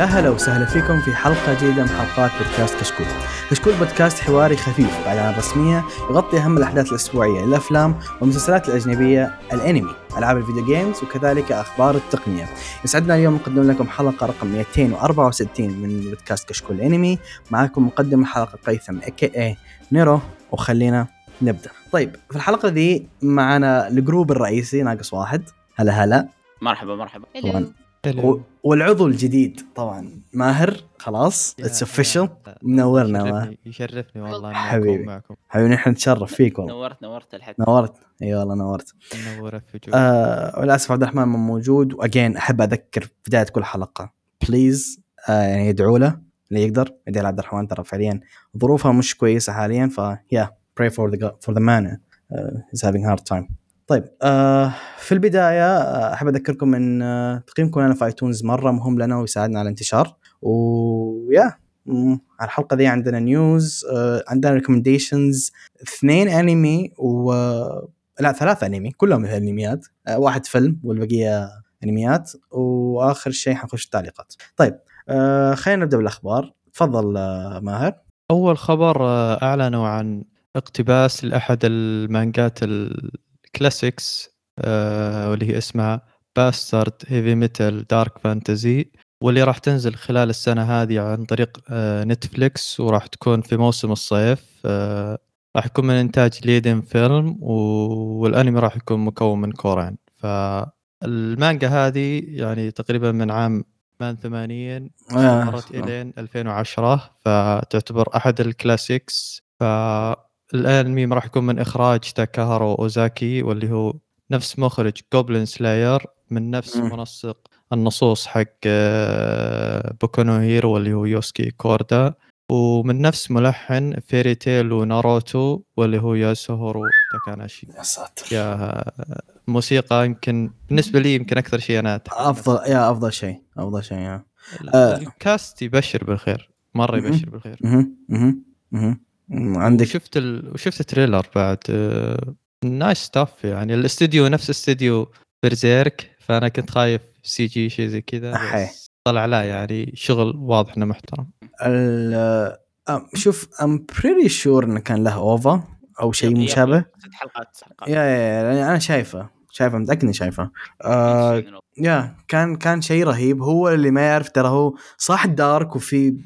يا هلا وسهلا فيكم في حلقة جديدة من حلقات بودكاست كشكول. كشكول بودكاست حواري خفيف بعد رسمية يغطي أهم الأحداث الأسبوعية الأفلام والمسلسلات الأجنبية الأنمي ألعاب ال video games وكذلك أخبار التقنية. يسعدنا اليوم نقدم لكم حلقة رقم 264 من بودكاست كشكول أنمي. معكم مقدم الحلقة قيثم اي نيرو وخلينا نبدأ. طيب في الحلقة ذي معنا ال group الرئيسي ناقص واحد. هلا هلا. مرحبا مرحبا. طبعا. والعضو الجديد طبعا. ماهر خلاص it's official منورنا يشرفني, يشرفني والله حبيبي. معكم. حبيبي نحن نتشرف فيك والله. نورت نورت الحد نورت. إي والله نورت. منورت في آه وللأسف عبد الرحمن مو موجود. و again أحب أذكر في بداية كل حلقة. please آه يعني يدعوا له اللي يقدر. يدعي عبد الرحمن ترى فعليا ظروفها مش كويسة حاليا ف yeah pray for the for the man uh, he's having hard time. طيب آه في البداية آه، أحب أذكركم إن آه تقييمكم لنا في iTunes مرة مهم لنا ويساعدنا على الانتشار. و yeah على الحلقة دي عندنا news آه عندنا recommendations اثنين انمي و لا ثلاثة انمي كلهم انميات آه واحد فيلم والبقية انميات وآخر شيء حنخش التعليقات. طيب آه خلينا نبدأ بالأخبار. تفضل آه ماهر. أول خبر أعلنوا عن اقتباس لأحد المانجات classics آه واللي هي اسمها Bastard Heavy Metal Dark Fantasy واللي راح تنزل خلال السنة هذه عن طريق آه Netflix وراح تكون في موسم الصيف آه راح يكون من إنتاج Liden Film والأنمي راح يكون مكون من كورين فالمانجا هذه يعني تقريبا من عام 88 آه. استمرت إلين 2010 فتعتبر أحد ال classics ف الانمي راح يكون من إخراج تاكاهارو أوزاكي واللي هو نفس مخرج Goblin Slayer من نفس م. منسق النصوص حق آه، Boku no Hero واللي هو يوسكي كوردا. ومن نفس ملحن Fairy Tail وناروتو واللي هو ياسوهورو تاكاناشي. يا ساتر. يا موسيقى يمكن بالنسبة لي يمكن أكثر شيء أنا أفضل يا أفضل شيء أفضل شيء يا. ال cast يبشر بالخير مرة يبشر بالخير. عندك؟ شفت ال... وشفت trailer بعد nice آه، staff يعني. الاستديو نفس استديو Berserk فأنا كنت خايف CG شيء زي كذا طلع لا يعني شغل واضح إنه محترم. شوف I'm pretty sure إنه كان له OVA أو شيء مشابه. حلقات حلقات. يا يا أنا شايفه شايفه متأكد إني شايفه. آه يا كان كان شيء رهيب. هو اللي ما يعرف ترى هو صح دارك وفي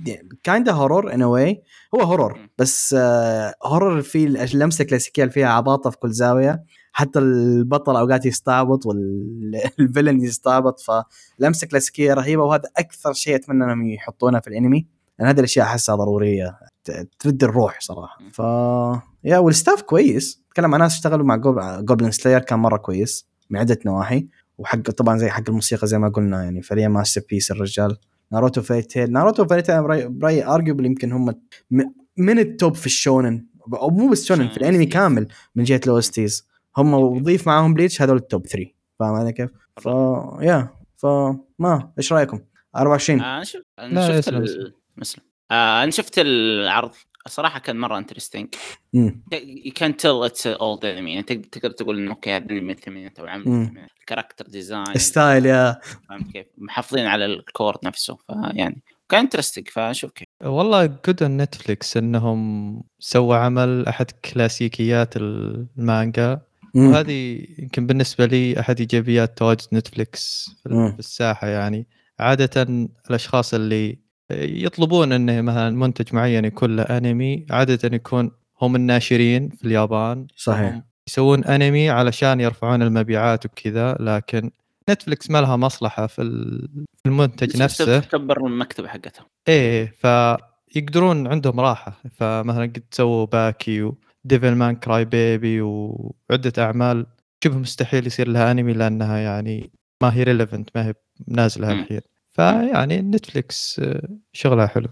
كايندا هورور ان واي هو هورور بس آه هورور في اللمسة الكلاسيكية اللي فيها عباطة في كل زاوية حتى البطل أوقات يستعبط والفيلن يستعبط فلمسة كلاسيكية رهيبة وهذا أكثر شيء أتمنى إنهم يحطونه في الأنمي لأن هذه الأشياء أحسها ضرورية ترد الروح صراحة. ف yeah وال staff كويس. تكلم عن ناس اشتغلوا مع Goblin Slayer كان مرة كويس من عدة نواحي وحق طبعا زي حق الموسيقى زي ما قلنا يعني فعليا masterpiece الرجال. ناروتو Fairy Tail ناروتو Fairy Tail very arguable يمكن هم من ال top في الشونن. أو مو بس شونن في الأنمي كامل من جهة ال OSTs هم وضيف معاهم Bleach هذول ال top 3 فاهم علي كيف؟ ف yeah فما إيش رأيكم؟ 24 آه أنا شفت أنا شفت مسلم. آه أنا شفت العرض الصراحة كان مرة interesting you can tell it's old anime يعني تقدر تقول إنه okay هذا انمي الثمانينات أو عام ال character design style yeah فهمت كيف؟ محافظين على ال core نفسه. فيعني كان interesting فشوف كيف. والله good on Netflix إنهم سووا عمل أحد كلاسيكيات المانجا. وهذه يمكن بالنسبة لي أحد إيجابيات تواجد Netflix في الساحة يعني. عادة الأشخاص اللي يطلبون إنه مثلا منتج معين يكون له أنمي عادة يكون هم الناشرين في اليابان. صحيح. يسوون أنمي علشان يرفعون المبيعات وكذا لكن Netflix ما لها مصلحة في المنتج نفسه. تكبر المكتبة حقتها إيه فيقدرون عندهم راحة. فمثلا قد سووا Baki و Devilman Crybaby وعده أعمال شبه مستحيل يصير لها أنمي لأنها يعني ما هي relevant ما هي نازلة الحين. فيعني Netflix شغلها حلو.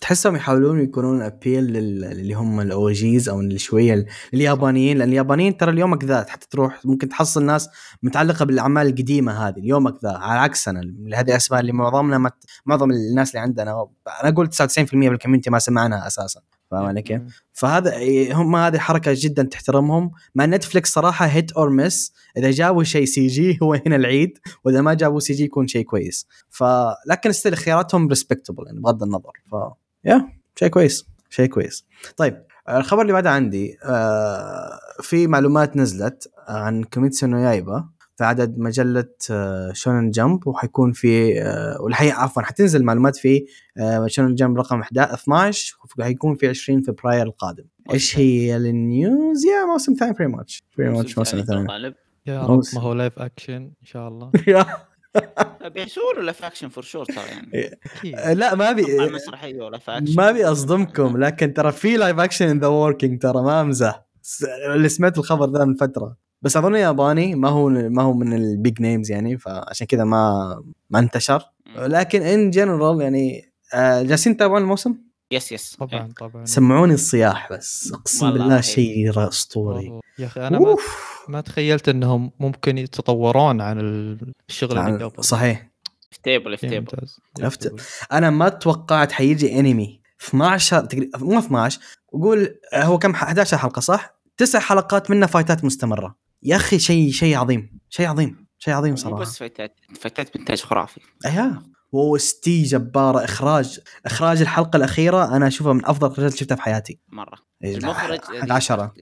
تحسهم يحاولون يكونون appeal اللي هم ال OGs أو شوية اليابانيين لأن اليابانيين ترى اليومك ذا حتى تروح ممكن تحصل ناس متعلقة بالأعمال القديمة هذه اليومك ذا على عكسنا هذه الاسماء اللي معظمنا مت... معظم الناس اللي عندنا أنا أقول 99% من ال community ما سمع عنها أساسا فاهم علي كيف؟ فهذا هم هذه حركة جدا تحترمهم مع Netflix صراحة hit or miss إذا جابوا شيء CG هو هنا العيد وإذا ما جابوا CG يكون شيء كويس. فلكن still خياراتهم respectable يعني. بغض النظر. ف yeah شيء كويس شيء كويس. طيب الخبر اللي بعده عندي آه في معلومات نزلت عن كوميتسو نو يايبا في عدد مجلة شونن Jump وحيكون في آه، والحقيقة عفوا حتنزل معلومات في شونن Jump رقم 11 وحيكون في 20 فبراير القادم. إيش هي ال news؟ yeah موسم ثاني very much very much موسم ثاني يا رب ما هو live action إن شاء الله. بيحسوا له live action for sure ترى يعني. لا ما أبي مسرحية ولا ما أبي أصدمكم لكن ترى في live action in the working ترى ما أمزح. اللي سمعت الخبر ذا من فترة. بس أظن ياباني ما هو ما هو من ال big names يعني فعشان كذا ما ما انتشر. لكن in general يعني آه، جالسين تتابعون الموسم؟ yes yes. طبعا إيه. طبعا. سمعوني الصياح بس اقسم بالله شيء أسطوري. يا أخي أنا ما, ما تخيلت إنهم ممكن يتطورون عن الشغل اللي قبل. صحيح. ufotable ufotable أنا ما توقعت حيجي أنمي. 12 مو 12 وقول هو كم 11 حلقة صح؟ تسع حلقات منها فايتات مستمرة. يا أخي شيء شيء عظيم شيء عظيم شيء عظيم صراحة مو بس فايتات فايتات بإنتاج خرافي. أيوه و OST جباره إخراج إخراج الحلقة الأخيرة أنا أشوفها من أفضل اللي شفتها في حياتي. مرة. إيه، المخرج 10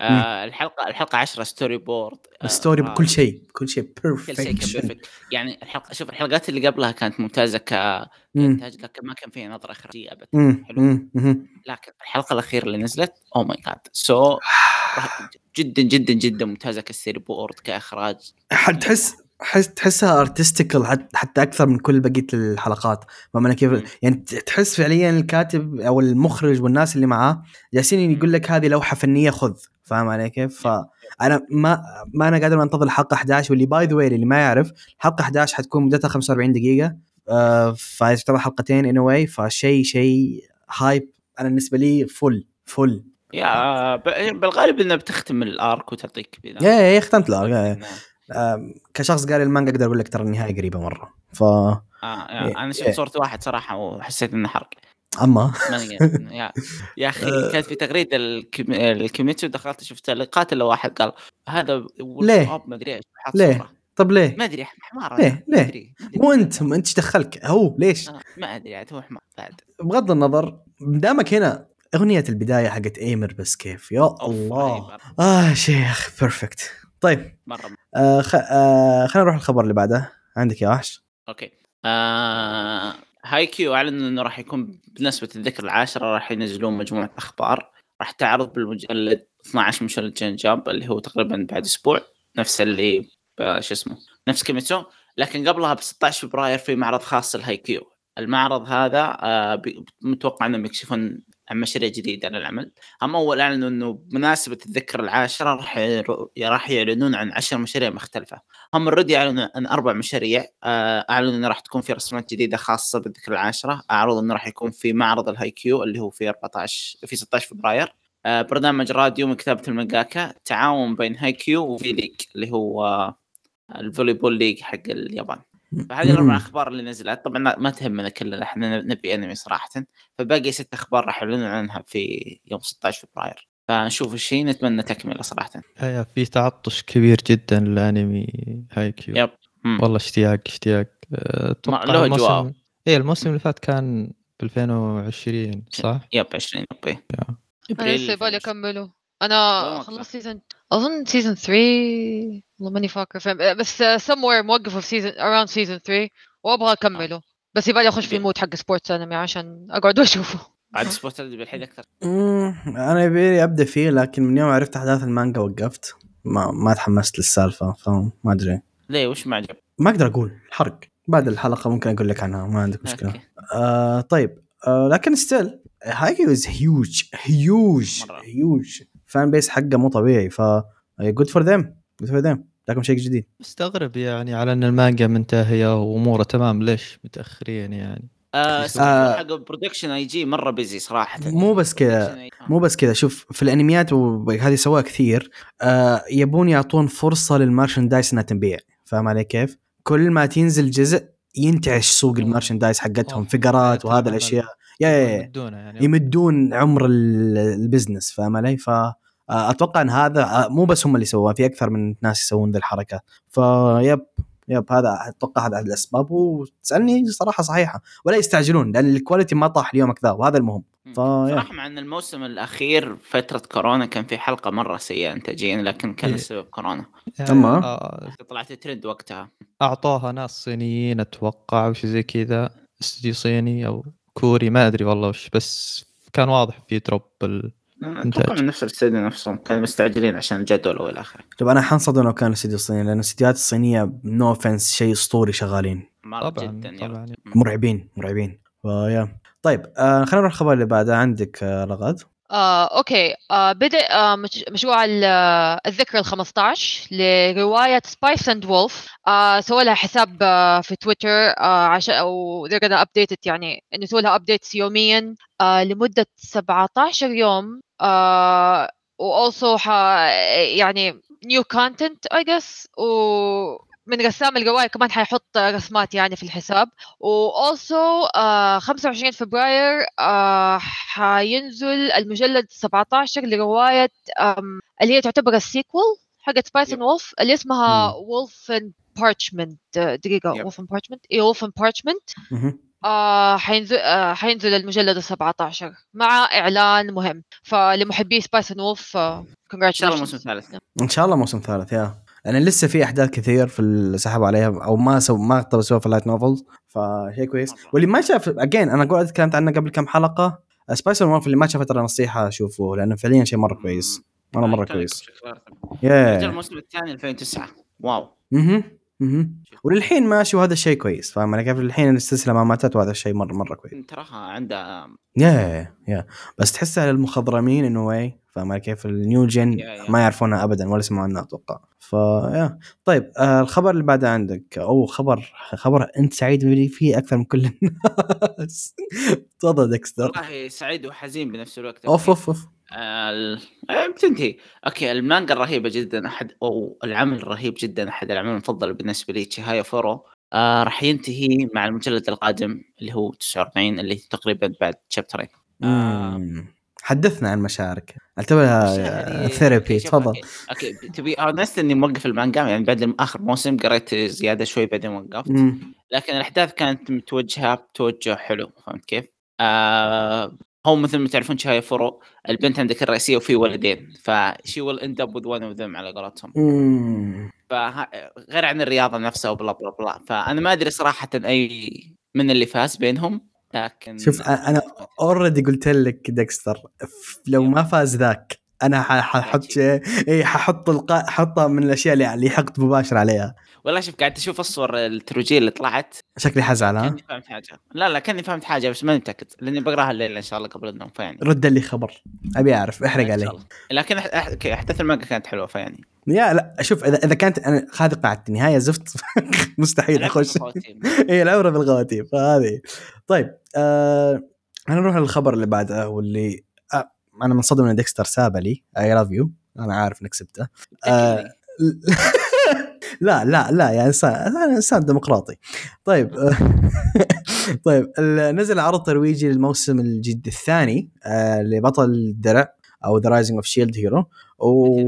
آه الحلقة الحلقة 10 storyboard آه story بكل شيء كل شيء perfect يعني الحلقة شوف الحلقات اللي قبلها كانت ممتازة كإنتاج لكن ما كان فيها نظرة إخراجية ابدا حلو. لكن الحلقة الأخيرة اللي نزلت oh my god so جدا جدا جدا ممتازة ك storyboard كإخراج. حتحس حس تحسها artistical حتى أكثر من كل بقية الحلقات. فاهم كيف؟ يعني تحس فعليا الكاتب أو المخرج والناس اللي معاه جالسين يقول لك هذه لوحة فنية خذ. فاهم علي كيف؟ فانا ما ما أنا قادر أنتظر الحلقة 11 واللي by the اللي ما يعرف الحلقة 11 حتكون مدتها 45 دقيقة. آه فتعتبر حلقتين in a way فشيء شيء hype أنا بالنسبة لي full full yeah بالغالب إنها بتختم ال arc وتعطيك yeah ختمت ال arc كشخص قاري المانجا أقدر أقول لك ترى النهاية قريبة مرة ف آه أنا شفت صوره واحد صراحة وحسيت إنه حرق أما يا, يا أخي آه. كانت في تغريدة الكيميتسو دخلت شفت تعليقات الا واحد قال هذا ليه؟ ما أدري إيش ليه؟ طب ليه؟ ما أدري حمار ليه؟ ليه؟ مو أنت أنت إيش دخلك؟ هو ليش؟ آه ما أدري عاد هو حمار بعد بغض النظر دامك هنا أغنية البداية حقت إيمر بس كيف يا الله آه شيخ perfect طيب. مرة. آه خ... آه خلينا نروح الخبر اللي بعده. عندك يا وحش؟ okay. آه هاي كيو أعلن إنه راح يكون بمناسبة الذكرى العاشرة راح ينزلون مجموعة أخبار. راح تعرض بالمجلد 12 مجلد شونين جامب اللي هو تقريبا بعد أسبوع. نفس اللي شو اسمه نفس كيميتسو لكن قبلها ب 16 فبراير في معرض خاص لهاي كيو. المعرض هذا آه متوقع إنهم يكشفون عن مشاريع جديدة للعمل. هم اول اعلنوا إنه بمناسبة الذكرى العاشرة راح راح يعلنون عن عشر مشاريع مختلفة. هم already اعلنوا عن أربع مشاريع آه، أعلنوا إنه راح تكون في رسومات جديدة خاصة بالذكرى العاشرة. أعلنوا إنه راح يكون في معرض الهاي كيو اللي هو في 14 في 16 فبراير. آه، برنامج راديو من كتابة المانجاكا تعاون بين هاي كيو و V League اللي هو ال volleyball league حق اليابان. فهذه الأربع أخبار اللي نزلت. طبعا ما تهمنا كلنا إحنا نبي أنمي صراحة. فباقي ست أخبار راح يعلنون عنها في يوم 16 فبراير. فنشوف الشيء نتمنى تكملة صراحة. هي في تعطش كبير جدا للانمي هاي كيو yep والله اشتياق اشتياق. أتوقع له الموسم إيه الموسم اللي فات كان ب 2020 صح؟ yep 20 yep. أبريل أنا أكمله. أنا خلصت season أظن season 3 والله ماني فاكر فهم بس سموير موقفه في season around season 3 وأبغى أكمله بس يبالي أخش في ال mood حق sports anime عشان أقعد وأشوفه. عاد sports anime بالحين أكثر. أنا يبيلي أبدأ فيه لكن من يوم عرفت أحداث المانجا وقفت ما ما تحمست للسالفة فما أدري. ليه؟ وش ما عجب؟ ما أقدر أقول حرق. بعد الحلقة ممكن أقول لك عنها ما عندك مشكلة. آه طيب. آه لكن still هاي كيو huge huge huge fan base حقه مو طبيعي ف good for them good for them لكم شيء جديد. مستغرب يعني على أن المانجا منتهية وأموره تمام ليش متأخرين يعني؟ آه, آه حق Production I.G مرة busy صراحة. مو بس كذا مو بس كذا شوف في الأنميات وهذه سواها كثير آه يبون يعطون فرصة لل merchandise إنها تنباع. فاهم علي كيف؟ كل ما تنزل جزء ينتعش سوق ال merchandise حقتهم فيقرات وهذا الأشياء. يا يا يمدون يعني. يمدون عمر ال business فاهم علي؟ ف أتوقع إن هذا مو بس هم اللي سووها في أكثر من ناس يسوون ذي الحركات ف yep yep هذا أتوقع هذا أحد الأسباب. وتسألني صراحة صحيحة ولا يستعجلون لأن ال quality ما طاح اليوم كذا وهذا المهم. ف صراحة مع إن الموسم الأخير فترة كورونا كان في حلقة مرة سيئة انتاجيا لكن كان السبب إيه. كورونا أما؟ آه طلعت ترند وقتها. أعطوها ناس صينيين أتوقع وش زي كذا استوديو صيني أو كوري ما أدري والله وش بس كان واضح في drop أتوقع من نفس الاستديو نفسهم كانوا مستعجلين عشان الجدول والى اخره طب أنا حنصدم لو كان الاستديو الصيني لأن الاستديوهات الصينية no offense شيء أسطوري شغالين. طبعا جدا طبعا. مرعبين مرعبين. ف yeah. طيب آه خلينا نروح الخبر اللي بعده. عندك آه لغات آه، okay. آه، بدأ آه، مشروع آه، الذكرى ال 15 لرواية Spice and Wolf سووا لها حساب آه، في تويتر آه، عشان أو they're يعني إنه يسووا لها updates يوميا آه، لمدة 17 يوم. آه، و يعني new content I guess. و من رسام الرواية كمان حيحط رسمات يعني في الحساب. و also آه 25 فبراير آه حينزل المجلد 17 لرواية اللي هي تعتبر ال sequel حقت Spice and Wolf اللي اسمها Wolf and Parchment دقيقة Wolf and Parchment اي Wolf and Parchment آه حينزل آه حينزل المجلد ال 17 مع إعلان مهم. فلمحبي Spice and Wolf إن شاء الله موسم ثالث. إن شاء الله موسم ثالث yeah. لأن لسه في أحداث كثير في اللي سحبوا عليها أو ما سو ما اقدروا يسووها في ال light novels فشيء كويس. واللي ما شاف again أنا قلت تكلمت عنه قبل كم حلقة Spice and Wolf اللي ما شافه ترى نصيحة شوفوه لأنه فعليا شيء مرة كويس. مره مرة كويس. yeah الموسم الثاني 2009 wow. أها أها وللحين ماشي وهذا الشيء كويس. فاهم أنا كيف؟ الحين السلسله ما ماتت وهذا الشيء مره مرة كويس. تراها عندها yeah yeah بس تحسها للمخضرمين انه فاهم كيف ال new gen ما يعرفونها ابدا ولا يسمعوا عنها أتوقع ف yeah طيب آه الخبر اللي بعده عندك أو خبر خبر أنت سعيد فيه أكثر من كل الناس. تفضل ديكستر. والله سعيد وحزين بنفس الوقت. أوف أوف أوف. آه بتنتهي. okay المانجا الرهيبه جدا أحد أو العمل الرهيب جدا أحد الاعمال المفضله بالنسبة لي تشيهايا فورو. آه راح ينتهي مع المجلد القادم اللي هو 49 اللي تقريبا بعد chapter ين آه حدثنا عن مشاعرك اعتبرها therapy تفضل. okay تبي honestly أنا موقف المانجا يعني بعد اخر موسم قريت زيادة شوي بعدين وقفت. لكن الأحداث كانت متوجهة بتوجه حلو فهمت كيف؟ آه هو مثل ما تعرفون تشيهايا فورو البنت عندك الرئيسية وفي ولدين ف she will end up with one of them على قولتهم. فغير عن الرياضة نفسها وبلا بلا بلا فأنا ما أدري صراحة أي من اللي فاز بينهم. لكن شوف أنا already قلت لك ديكستر لو ما فاز ذاك أنا ححط اي ححط القا... حطها من الأشياء اللي حقت مباشر عليها. والله شوف قاعد أشوف الصور الترويجية اللي طلعت. شكلي حزعل ها؟ كأني فهمت حاجة. لا لا كأني فهمت حاجة بس ماني متأكد لأني بقراها الليلة إن شاء الله قبل النوم فيعني. رد لي خبر. أبي أعرف احرق علي. لكن أحداث المانجا كانت حلوة فيعني. yeah لا شوف اذا إذا كانت أنا هذه قاعدة النهاية زفت. مستحيل أخش. اي العبره بالخواتيم فهذه. طيب. آه أنا نروح للخبر اللي بعده واللي آه أنا منصدم إن ديكستر سابه لي. I love you أنا عارف إنك سبته. آه لا لا لا يا إنسان أنا إنسان ديمقراطي. طيب طيب نزل عرض ترويجي للموسم الجديد الثاني آه لبطل الدرع أو The Rising of Shield Hero و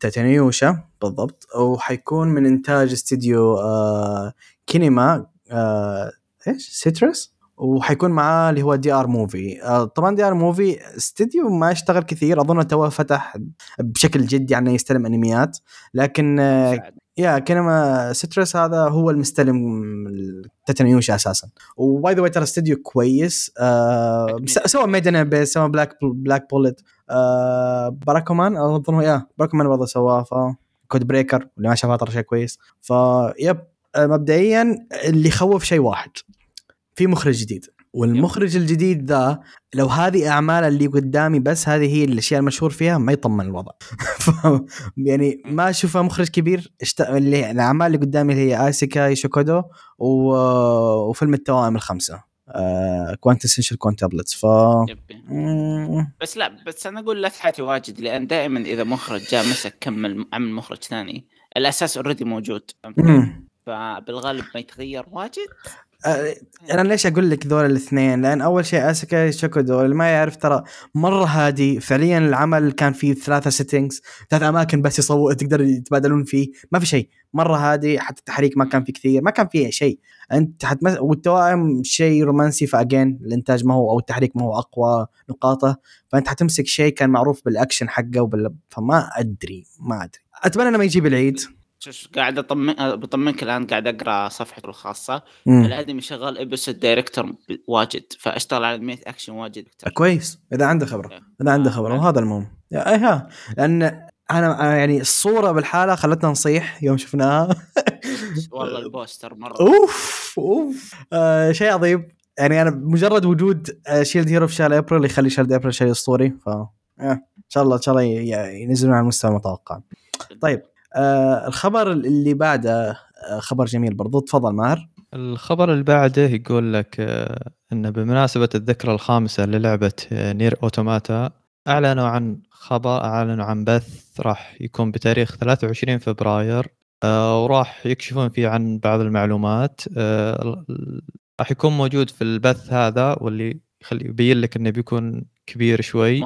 Tate no Yuusha بالضبط. وحيكون من إنتاج استديو آه Kinema آه إيش؟ Citrus؟ وحيكون معاه اللي هو DR Movie طبعا DR Movie استديو ما يشتغل كثير أظن تو فتح بشكل جدي يعني يستلم أنميات. لكن آه yeah Kinema Citrus هذا هو المستلم Tate no Yuusha أساسا. و by the way ترى استديو كويس. آه سوى Made in Abyss سوى Black Black Bullet آه Barakamon اظن yeah Barakamon برضه سواه ف Code Breaker اللي ما شافها ترى شيء كويس. فيب آه مبدئيا اللي يخوف شيء واحد. في مخرج جديد. والمخرج الجديد ذا لو هذه اعمال اللي قدامي بس هذه هي الأشياء المشهور فيها ما يطمن الوضع. يعني ما اشوفها مخرج كبير اشت... اللي الأعمال اللي قدامي هي Isekai Shokudou و... وفيلم التوائم الخمسة. Quintessential Quintuplets ف بس لا بس أنا أقول لا تحاتي واجد لأن دائما إذا مخرج جاء مسك كمل عمل مخرج ثاني. الأساس already موجود. فبالغالب ما يتغير واجد. أنا ليش أقول لك ذول الاثنين؟ لأن أول شيء Isekai Shokudou اللي ما يعرف ترى مرة هادي فعليا العمل كان فيه ثلاثة settings ثلاث أماكن بس يصور تقدر يتبادلون فيه ما في شيء. مرة هادي حتى التحريك ما كان فيه كثير ما كان فيه شيء. أنت حتمس... والتوائم شيء رومانسي ف again الإنتاج ما هو أو التحريك ما هو أقوى نقاطه. فأنت حتمسك شيء كان معروف بالأكشن حقه وبال... فما أدري ما أدري. أتمنى إنه ما يجيب العيد. شوف قاعد اطمن بطمنك الآن قاعد أقرأ صفحته الخاصة. الأدمي شغال episode director واجد. فأشتغل على 100 أكشن واجد كويس. إذا عنده خبرة. إيه. إذا عنده خبرة. وهذا المهم. ايها لأن أنا يعني الصورة بالحالة خلتنا نصيح يوم شفناها. والله البوستر مرة. أوف أوف. آه شيء عظيم. يعني أنا مجرد وجود Shield Hero في شهر ابريل يخلي Shield ابريل شيء أسطوري. ف إن شاء الله إن شاء الله ينزلون على المستوى المتوقع طيب. آه الخبر اللي بعده آه خبر جميل برضو. تفضل ماهر. الخبر اللي بعده يقول لك آه انه بمناسبة الذكرى الخامسة للعبة آه NieR Automata أعلنوا عن خبر أعلنوا عن بث راح يكون بتاريخ 23 فبراير آه وراح يكشفون فيه عن بعض المعلومات. آه راح يكون موجود في البث هذا واللي يخلي يبين لك إنه بيكون كبير شوي.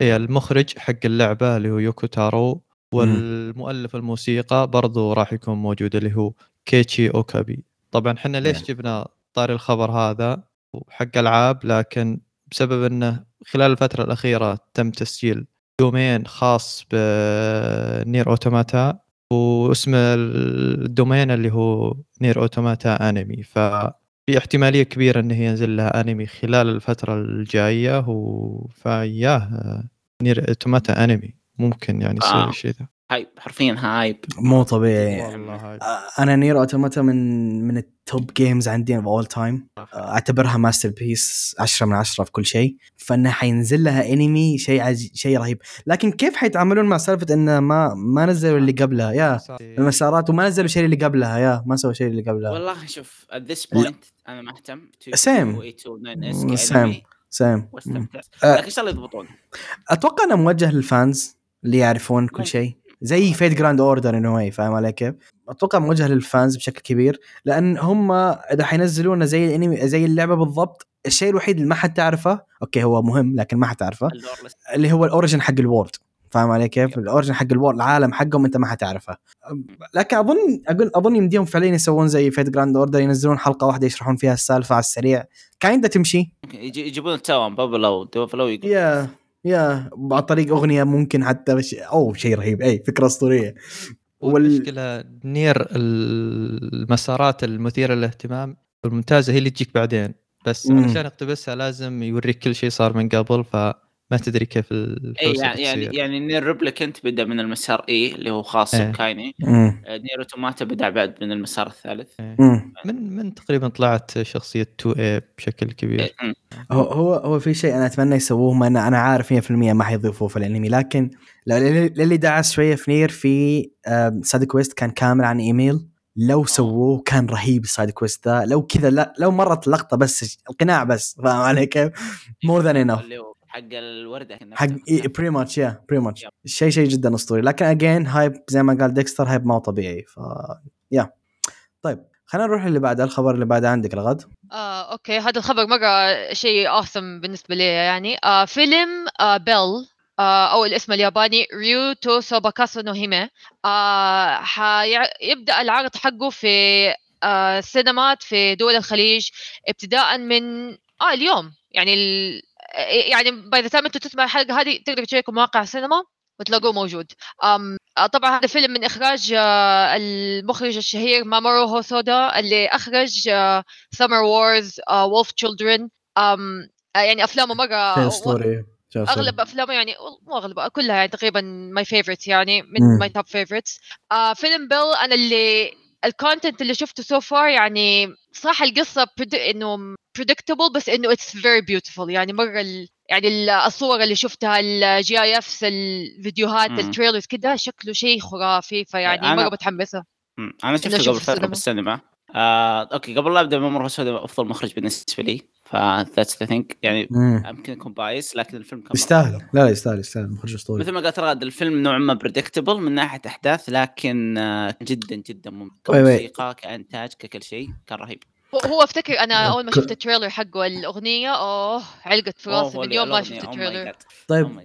إيه، المخرج حق اللعبة اللي هو يوكو تارو. والمؤلف الموسيقى برضو راح يكون موجود اللي هو كيتشي أوكابي. طبعا إحنا ليش جبنا طاري الخبر هذا وحق ألعاب؟ لكن بسبب إنه خلال الفترة الأخيرة تم تسجيل domain خاص ب NieR Automata واسم ال domain اللي هو NieR Automata أنمي. ففي احتمالية كبيرة إنه ينزل لها أنمي خلال الفترة الجاية وف yeah NieR Automata أنمي. ممكن يعني يصير آه. الشيء ذا hype حرفيا hype. مو طبيعي. والله hype. أنا NieR Automata من من ال top games عندي of all time أعتبرها masterpiece 10 من 10 في كل شيء. فانه حينزل لها انمي شيء عج... شيء رهيب. لكن كيف حيتعاملون مع سالفة انه ما ما نزلوا اللي قبلها؟ يا المسارات وما نزلوا الشيء اللي قبلها. يا ما سووا الشيء اللي قبلها. والله شوف at this point أنا ما أهتم. same same same لكن إن شاء الله يضبطون. أتوقع إنه موجه لل fans اللي يعرفون كل شيء. زي Fate Grand Order in a way فاهم علي كيف؟ أتوقع موجه لل fans بشكل كبير لأن هم إذا حينزلونه زي الأنمي زي اللعبة بالضبط الشيء الوحيد اللي ما حتعرفه okay هو مهم لكن ما حتعرفه اللي هو ال origin حق ال world فاهم علي كيف؟ ال origin حق ال world العالم حقهم أنت ما حتعرفه. لكن أظن أقول أظن يمديهم فعليا يسوون زي Fate Grand Order ينزلون حلقة واحدة يشرحون فيها السالفة على السريع. kinda تمشي. يجيبون التوام بابلو بابلو yeah yeah عن طريق أغنية ممكن حتى بش... أو شيء رهيب. اي فكرة أسطورية. والمشكلة NieR المسارات المثيرة للاهتمام الممتازه هي اللي تجيك بعدين. بس مم. عشان اقتبسها لازم يوريك كل شيء صار من قبل ف ما تدري كيف اي يعني يعني, يعني NieR Replicant بدا من المسار اي اللي هو خاص إيه. بكايني. آه، NieR Automata بدأ بعد من المسار الثالث. إيه. من من تقريبا طلعت شخصية 2 اي بشكل كبير. إيه. هو هو هو في شيء أنا أتمنى يسووه ما أنا أنا عارف 100% ما حيضيفوه في الأنمي لكن للي دعس شوية في NieR في side quest كان كامل عن إيميل. لو سووه كان رهيب ال side quest ذا لو كذا لو مرت اللقطه بس القناع بس فاهم علي كيف؟ more than enough حق الوردة حق pretty much yeah pretty much شيء شيء جدا أسطوري. لكن again hype زي ما قال ديكستر hype ما هو طبيعي. ف yeah طيب خلينا نروح اللي بعده الخبر اللي بعده عندك الغد. آه، okay. هذا الخبر مرة شيء awesome بالنسبة لي يعني. آه، فيلم آه، Belle آه، أو الاسم الياباني Ryuu to Sobakasu no Hime آه، حيبدأ العرض حقه في آه، سينمات في دول الخليج ابتداء من آه اليوم. يعني ال... يعني by the time أنتم تسمعوا الحلقة هذه تقدروا تشيكوا مواقع السينما وتلاقوه موجود. أم طبعا هذا فيلم من إخراج المخرج الشهير مامورو هوسودا اللي أخرج Summer Wars و Wolf Children يعني أفلامه مرة story أغلب أفلامه يعني مو أغلب كلها يعني تقريبا my favorite يعني من my top favorites فيلم بيل أنا اللي ال content اللي شفته so so far يعني صح القصة إنه predictable بس إنه it's very beautiful يعني مرة ال... يعني الصور اللي شفتها ال GIFs الفيديوهات ال trailers كده شكله شيء خرافي. فيعني أنا... مرة متحمسة. أنا شفته قبل فترة بالسينما آه، okay قبل لا أبدأ مامورو هوسودا أفضل مخرج بالنسبة لي. ف that's the thing يعني يمكن يكون bias لكن الفيلم كان يستاهل. لا لا يستاهل يستاهل. مخرج أسطوري. مثل ما قلت رغد الفيلم نوعا ما predictable من ناحية أحداث لكن آه، جدا جدا ممتع كموسيقى كإنتاج ككل شيء كان رهيب. هو أفتكر أنا أول ما شفت ال trailer حقه الأغنية أوه علقت في راسي من يوم ما شفت التريلر. طيب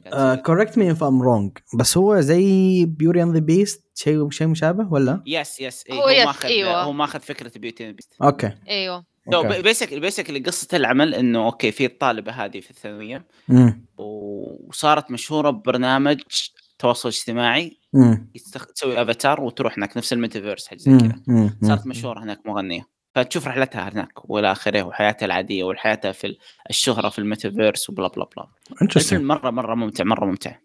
كوركت مي اف ام رونج بس هو زي Beauty and the Beast شيء شيء مشابه ولا؟ yes yes إيه هو, هو ماخذ أيوة. هو ماخذ فكرة Beauty and Beast okay. إيوه. basic basic قصة العمل إنه okay في الطالبة هذه في الثانوية وصارت مشهورة ببرنامج تواصل اجتماعي تسوي افاتار وتروح هناك نفس الميتافيرس حاجة زي كذا. صارت مشهورة هناك مغنية. فتشوف رحلتها هناك والى آخره وحياتها العادية وحياتها في الشهرة في ال metaverse و blah blah blah. الفيلم مرة مرة ممتع مرة ممتع.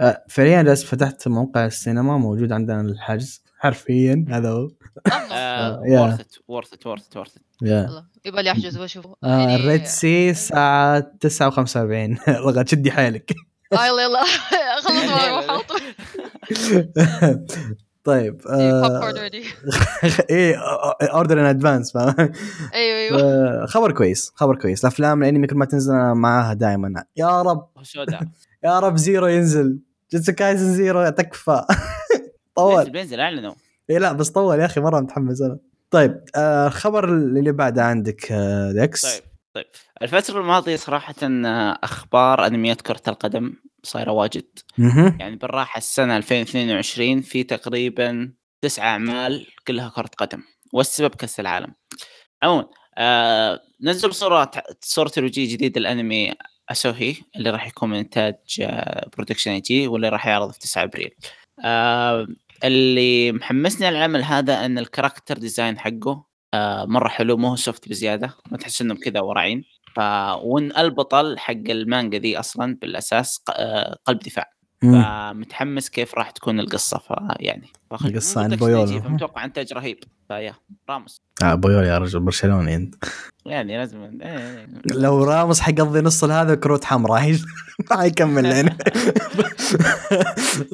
أه فعليا جالس فتحت موقع السينما موجود عندنا الحجز حرفيا هذا هو. worth worth worth worth يبغى لي أحجز وأشوفه. ال Red Sea الساعة 9 و45 رغد شدي حيلك. آه، يلا يلا. خلص طيب إيه order in advance أيوه أيوه. خبر كويس خبر كويس. الأفلام الانمي كل ما تنزل معاها دائما يا رب. يا رب Zero ينزل. جوجيتسو كايزن Zero تكفى. طول. بينزل أعلنوا. اي لا بس طول يا أخي مرة متحمس أنا. طيب آه الخبر اللي بعده عندك آه ديكس طيب طيب. الفترة الماضية صراحة آه، أخبار أنميات كرة القدم صايرة واجد. يعني بالراحة السنة 2022 في تقريبا تسع أعمال كلها كرة قدم والسبب كأس العالم. عموما آه نزل صورة صورة ترويجية جديد الانمي اسوهي اللي راح يكون من إنتاج Production I.G واللي راح يعرض في 9 أبريل. آه اللي محمسني على العمل هذا إن ال character design حقه آه مرة حلو مو soft بزيادة ما تحس إنهم كذا ورعين. ف وإن البطل حق المانجا دي أصلا بالأساس آه قلب دفاع. فمتحمس كيف راح تكون القصة فيعني القصة عن بويول. متوقع انتاج رهيب. فيا راموس. آه بويول يا رجل برشلوني انت. يعني لازم إيه، إيه. لو راموس حيقضي نص هذا كروت حمراء. ما حيكمل يعني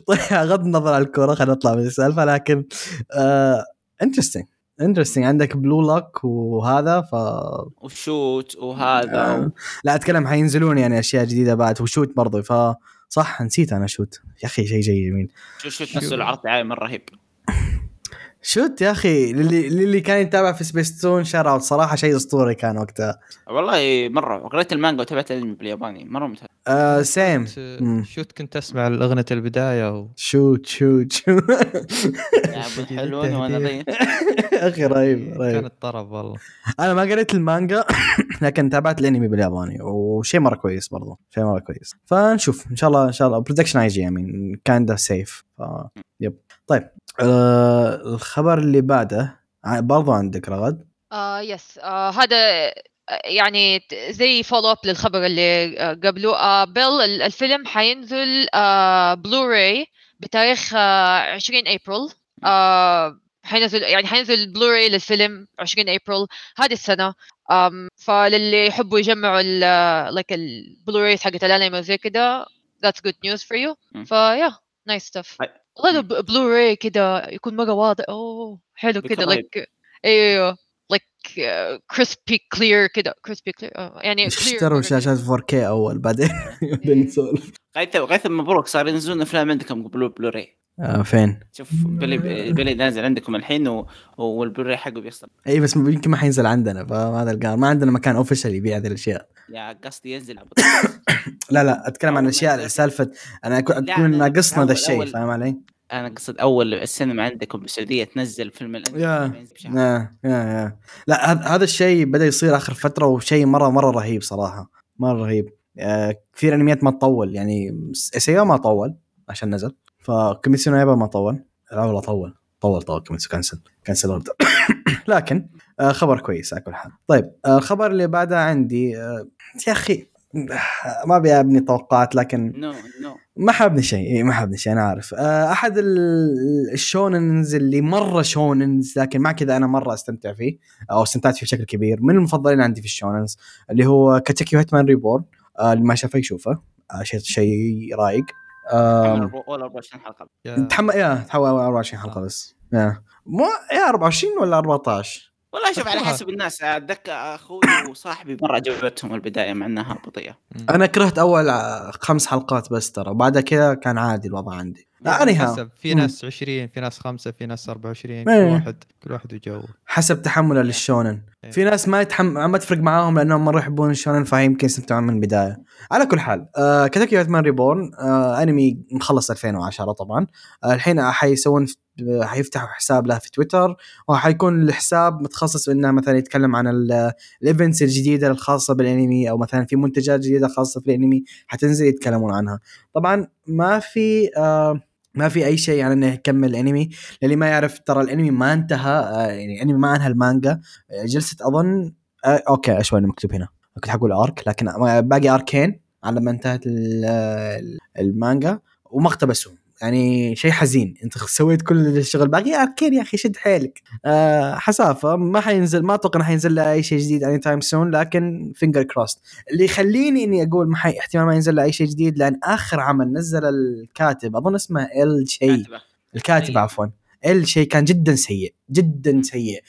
طيب غض النظر عن الكورة خلينا نطلع من السالفة لكن interesting آه interesting عندك Blue Lock وهذا ف وشوت وهذا آه. لا أتكلم حينزلون يعني أشياء جديدة بعد وشوت برضو ف صح؟ نسيت أنا شوت. يا أخي شيء جميل. شوت شوت نفسه العرض دعايه مره رهيب. شوت يا أخي اللي اللي كان يتابع في سبيس تون shout out صراحة شيء أسطوري كان وقتها. والله مرة قريت المانجا وتابعت الأنمي بالياباني مرة ممتاز. آه same شوت كنت أسمع الأغنية البداية و... شوت شوت شوت. حلوين وأنا ضيع. أخي رهيب رهيب. كانت طرب والله. أنا ما قريت المانجا لكن تابعت الأنمي بالياباني وشيء مرة كويس برضو شيء مرة كويس. فنشوف إن شاء الله إن شاء الله. Production I.G مين كان سيف ف yep. طيب. آه الخبر اللي بعده برضو عندك رغد؟ آه yes آه هذا يعني زي follow up للخبر اللي آه، قبله. آه بيل الفيلم حينزل آه بلوراي بتاريخ آه 20 ابريل آه حينزل يعني حينزل بلوراي للفيلم 20 ابريل هذه السنة. um, فللي يحبوا يجمعوا ال like البلوراي حقت الانمي وزي كده that's good news for you. ف yeah nice stuff والله بلوراي كده يكون مرة واضح أوه حلو كده like أيوه like crispy clear كده crispy clear يعني اشتروا شاشات 4K أول بعدين. بعدين نسولف غيث غيث مبروك صار ينزلون أفلام عندكم Blu Blu-ray آه فين؟ شوف بيل بيل نازل عندكم الحين و... والبلوراي حقه بيصل. اي بس يمكن ما حينزل عندنا فهذا القرار ما عندنا مكان official يبيع هذه الأشياء. yeah قصدي ينزل لا لا أتكلم عن اشياء سالفة أنا أكون ناقصنا ذا الشيء فاهم علي؟ أنا قصد أول السينما عندكم بالسعودية تنزل فيلم يا يا يا لا هذا الشيء بدأ يصير آخر فترة وشيء مره مرة رهيب صراحة. مرة رهيب. آه، كثير أنميات ما تطول يعني سيو ما طول عشان نزل. فكوميسيون يابا ما طول. لا والله طول. طول طول. كوميسيون كنسل. كنسل اوردر لكن آه، خبر كويس على كل حال. طيب آه، الخبر اللي بعده عندي يا أخي ما أبي أبني توقعات لكن no no ما حابني شيء. إيه، ما حابني شيء أنا عارف آه، أحد ال shonens اللي مرة shonens لكن مع كذا أنا مرة أستمتع فيه أو استمتعت فيه بشكل كبير من المفضلين عندي في ال shonens اللي هو Katekyo Hitman Reborn اللي ما شافه يشوفه. آه، شيء شيء رايق. اول 24 حلقة. تحمل يا تحول 24 حلقة بس. yeah. مو يا 24 ولا 14 والله شوف على حسب الناس. أتذكر أخوي وصاحبي مرة عجبتهم البداية مع إنها بطيئة. أنا كرهت أول خمس حلقات بس ترى. وبعدها كذا كان عادي الوضع عندي. يعني حسب. في ناس 20 في ناس خمسة في ناس 24 كل. واحد كل واحد وجو حسب تحمله للشونن. إيه. في ناس ما يتحم ما تفرق معاهم لأنهم مرة يحبون الشونن فيمكن يستمتعون من البداية. على كل حال آه Katekyo Hitman Reborn آه انمي مخلص 2010 طبعا. آه الحين حيسوون حيفتحوا حساب له في تويتر وحيكون الحساب متخصص إنه مثلا يتكلم عن ال events الجديدة الخاصة بالانمي أو مثلا في منتجات جديدة خاصة في الانمي حتنزل يتكلمون عنها. طبعا ما في آه ما في أي شيء يعني إنه يكمل الأنمي. للي ما يعرف ترى الأنمي ما انتهى آه يعني الأنمي ما أنهى المانجا. آه، جلست أظن آه أوكي شوي مكتوب هنا. كنت حقول arc لكن باقي اركين على ما انتهت المانجا وما اقتبسوا يعني شيء حزين. انت سويت كل الشغل باقي اركين يا أخي شد حيلك. آه حسافة. ما حينزل ما أتوقع إنه حينزل له أي شيء جديد anytime soon لكن fingers crossed اللي يخليني إني أقول ما حي احتمال ما ينزل له أي شيء جديد لأن آخر عمل نزل الكاتب. أظن اسمه ال شيء. الكاتب أيوه. عفوا. ال شيء كان جدا سيء. جدا سيء.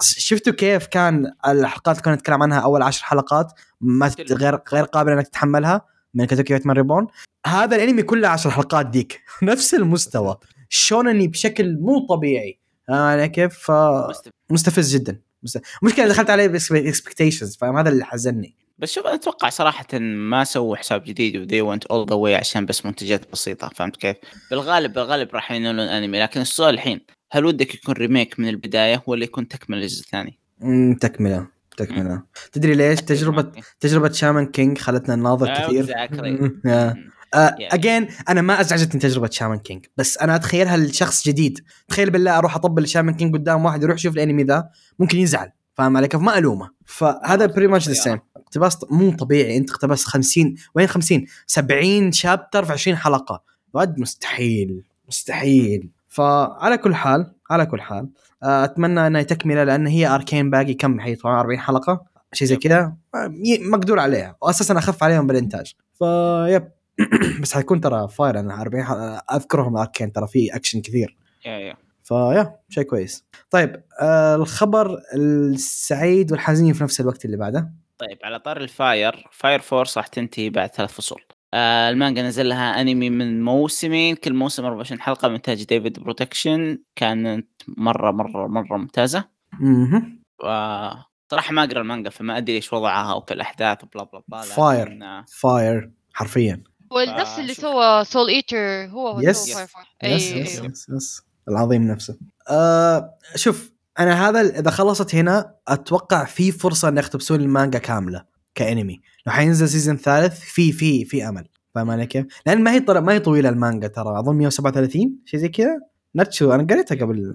شفتوا كيف كان الحلقات اللي كنا نتكلم عنها أول عشر حلقات؟ ما غير غير قابلة إنك تتحملها؟ من Katekyo Hitman Reborn هذا الأنمي كله 10 حلقات ديك. نفس المستوى. شونني بشكل مو طبيعي. أنا كيف؟ ف... مستفز جدا. مشكلة دخلت عليه ب expectations فاهم هذا اللي حزني بس شوف أتوقع صراحة ما سووا حساب جديد و they went all the way عشان بس منتجات بسيطة فهمت كيف؟ بالغالب بالغالب راح ينولون أنمي لكن السؤال الحين هل ودك يكون remake من البداية ولا يكون تكملة الجزء الثاني؟ تكملة. تكملة. تدري ليش؟ تجربة تجربة شامان كينج خلتنا نناظر آه، كثير. again uh, أنا ما أزعجتني تجربة شامان كينج بس أنا اتخيلها لشخص جديد. تخيل بالله أروح أطبل شامان كينج قدام واحد يروح يشوف الأنمي ذا ممكن يزعل. فاهم علي كيف؟ ما ألومه. فهذا pretty much the same اقتباس مو طبيعي. أنت اقتباس 50 وين 50 70 chapter في 20 حلقة. ود مستحيل. مستحيل. فعلى كل حال على كل حال. آه، أتمنى انها تكملة لأن هي أركين باقي كم حيطلع 40 حلقة؟ شيء زي كذا. آه، مقدور عليها. واساسا أخف عليهم بالإنتاج. ف yep بس حيكون ترى fire أنا 40 حلقة. أذكرهم أركين ترى في أكشن كثير. yeah yeah. ف yeah شيء كويس. طيب آه الخبر السعيد والحزين في نفس الوقت اللي بعده. طيب على طاري ال fire فاير فورس راح تنتهي بعد ثلاث فصول. آه المانجا نزل لها أنمي من موسمين كل موسم 24 حلقة من انتاج ديفيد برودكشن. كانت مرة مرة مرة ممتازة. أها صراحة ما أقرأ المانجا فما أدري إيش وضعها وفي الأحداث وبلا بلا بلا fire fire حرفيا. هو نفس اللي سوى سول ايتر هو yes yes yes yes yes العظيم نفسه. آه شوف أنا هذا إذا خلصت هنا أتوقع في فرصة ان يقتبسون المانجا كاملة. كانمي. لو حينزل season ثالث في في في أمل. فاهم علي كيف؟ لأن ما هي ما هي طويلة المانجا ترى. أظن 137 شيء زي كذا. not sure أنا قريتها قبل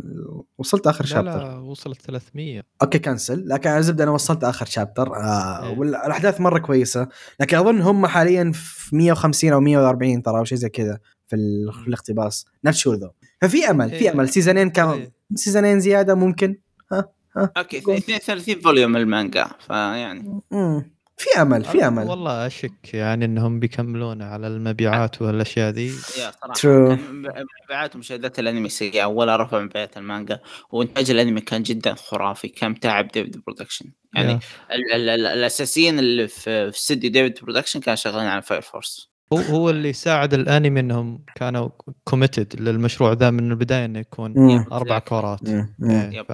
وصلت آخر chapter لا وصلت 300 أوكي cancel لكن على الزبده أنا وصلت آخر chapter آه إيه. والاحداث مرة كويسة. لكن أظن هم حاليا في 150 أو 140 ترى أو شيء زي كذا في الاقتباس. not sure though ففي أمل في إيه. أمل. سيزونين كم إيه. سيزونين زيادة ممكن؟ ها؟ ها؟ أوكي 32 volume المانجا فيعني. في أمل في أمل. والله أشك يعني إنهم بيكملون على المبيعات والأشياء ذي true مبيعات ومشاهدات الأنمي سيئة ولا رفع مبيعات المانجا. وإنتاج الأنمي كان جدا خرافي كم تعب ديفيد برودكشن. يعني ال ال ال الأساسيين اللي في استديو ديفيد برودكشن كانوا شغالين على فاير فورس هو هو اللي ساعد الأنمي إنهم كانوا committed للمشروع ذا من البداية إنه يكون أربع كورات إيه،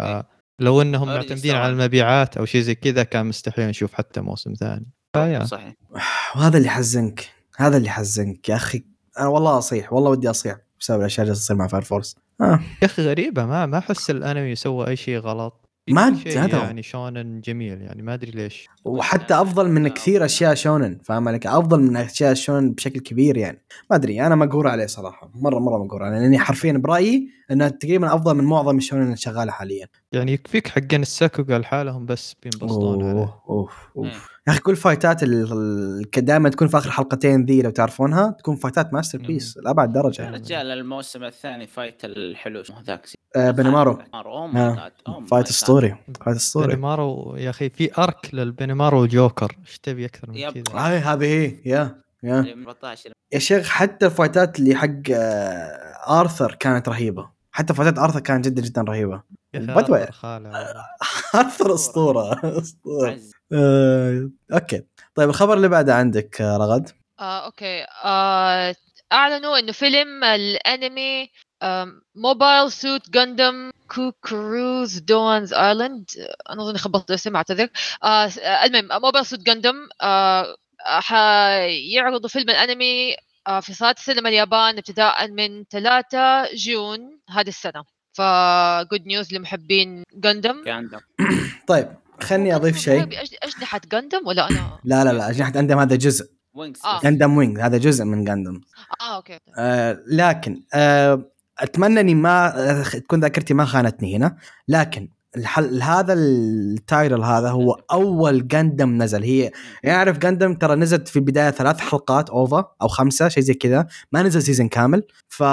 لو إنهم معتمدين على المبيعات أو شيء زي كذا كان مستحيل نشوف حتى موسم ثاني. ف yeah. صحيح وهذا اللي يحزنك هذا اللي يحزنك يا أخي. أنا والله أصيح والله ودي أصيح بسبب الأشياء اللي تصير مع فاير فورس آه. يا أخي غريبة ما ما أحس الأنمي سوى أي شيء غلط. ما هذا يعني شونن جميل يعني ما أدري ليش. وحتى أفضل من كثير أشياء شونن فاهم عليك؟ أفضل من أشياء شونن بشكل كبير يعني. ما أدري أنا مقهور عليه صراحة مرة مرة مقهور عليه لأني حرفيا برأيي انه تقريبا أفضل من معظم الشونن اللي شغالة حاليا. يعني يكفيك حقين الساكوغا لحالهم بس بينبسطون عليه. أوف أوف. يا أخي كل فايتات دائما تكون في آخر حلقتين ذي لو تعرفونها تكون فايتات masterpiece لأبعد درجة. رجال الموسم الثاني fight الحلو ذاك آه بنمارو fight أسطوري. fight أسطوري. بنمارو يا أخي في arc للبنمارو جوكر إيش تبي أكثر من كذا؟ هاي هذه هي. yeah yeah. يا شيخ حتى الفايتات اللي حق آه آرثر كانت رهيبة. حتى فايتات آرثر كانت جدا جدا رهيبة. آرثر آرثر أسطورة. أسطورة. آه، أوكي. طيب الخبر اللي بعده عندك آه، رغد؟ آه، أوكي. آه، أعلنوا إنه فيلم الأنمي Mobile Suit Gundam Cucuruz Doan's Island أنا أظن خبطت الاسم أعتذر. آه المهم Mobile Suit Gundam آه حيعرضوا فيلم الأنمي آه في صالات السينما اليابان ابتداء من 3 June هذه السنة. ف good news لمحبين Gundam طيب. خلني أضيف شيء. أجنحة Gundam ولا أنا؟ لا لا لا أجنحة Gundam هذا جزء. Wings آه. Gundam Wing هذا جزء من Gundam آه okay آه لكن آه أتمنى إني ما تكون ذاكرتي ما خانتني هنا. لكن الحل هذا ال title هذا هو أول Gundam نزل. هي يعرف Gundam ترى نزلت في البداية ثلاث حلقات OVA أو خمسة شيء زي كذا. ما نزل season كامل. ف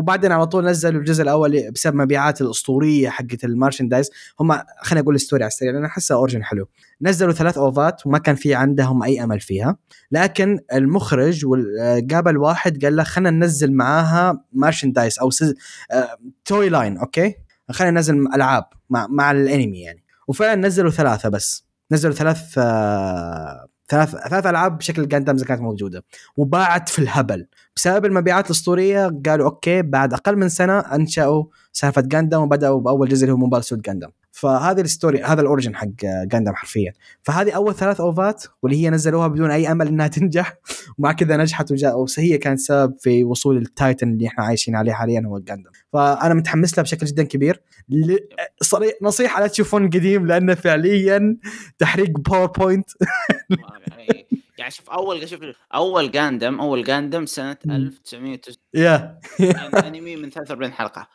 وبعدين على طول نزلوا الجزء الأول بسبب مبيعات الأسطورية حقت ال merchandise هم خليني أقول ال story على السريع لأن أحسها origin حلو. نزلوا ثلاث OVA ات وما كان في عندهم أي أمل فيها. لكن المخرج قابل واحد قال له خلينا ننزل معاها merchandise أو سز... toy line okay؟ خلينا ننزل ألعاب مع مع الأنمي يعني. وفعلا نزلوا ثلاثة بس. نزلوا ثلاث آه ثلاث ثلاث ألعاب بشكل Gundams كانت موجودة. وباعت في الهبل. بسبب المبيعات الأسطورية قالوا okay بعد أقل من سنة أنشأوا سالفة Gundam وبدأوا بأول جزء اللي هو Mobile Suit Gundam فهذه ال story هذا ال origin حق Gundam حرفيا. فهذه أول ثلاث OVA ات واللي هي نزلوها بدون أي أمل إنها تنجح ومع كذا نجحت وجاء وهي كانت سبب في وصول ال title اللي إحنا عايشين عليه حاليا هو Gundam فأنا متحمس لها بشكل جدا كبير. نصيحة لا تشوفون قديم لأنه فعليا تحريق PowerPoint يعني شوف أول شوف أول Gundam أول Gundam سنة 1900 yeah. انمي من 43 حلقة.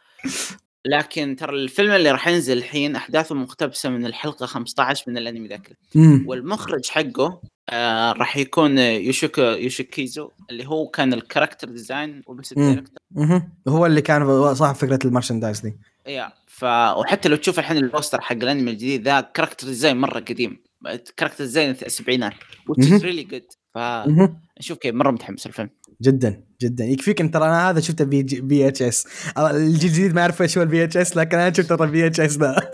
لكن ترى الفيلم اللي راح ينزل الحين أحداثه مقتبسة من الحلقة 15 من الأنمي ذاك. والمخرج حقه آه راح يكون يوشيكو يوشيكيزو اللي هو كان ال character design وبس هو اللي كان صاحب فكرة ال merchandise دي. yeah ف وحتى لو تشوف الحين ال poster حق الأنمي الجديد ذا character design مرة قديم. character design السبعينات which is really good. فنشوف كيف مرة متحمس الفيلم جدا جدا. يكفيك إن ترى أنا هذا شفته في VHS الجيل الجديد ما يعرف إيش هو ال VHS لكن أنا شفته ال VHS ذا.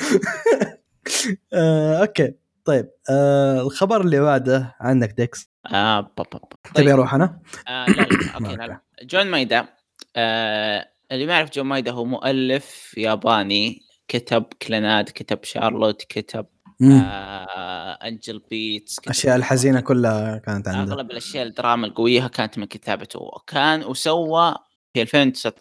آه، okay. طيب آه الخبر اللي بعده عندك ديكس؟ آه با با با. تبي أروح أنا؟ آه لا لا okay لا لا. جون مايدا آه اللي ما يعرف جون مايدا هو مؤلف ياباني كتب Clannad كتب Charlotte كتب آه Angel Beats الاشياء الحزينة كلها كانت عنده أغلب الأشياء الدراما القوية كانت من كتابته كان وسوى في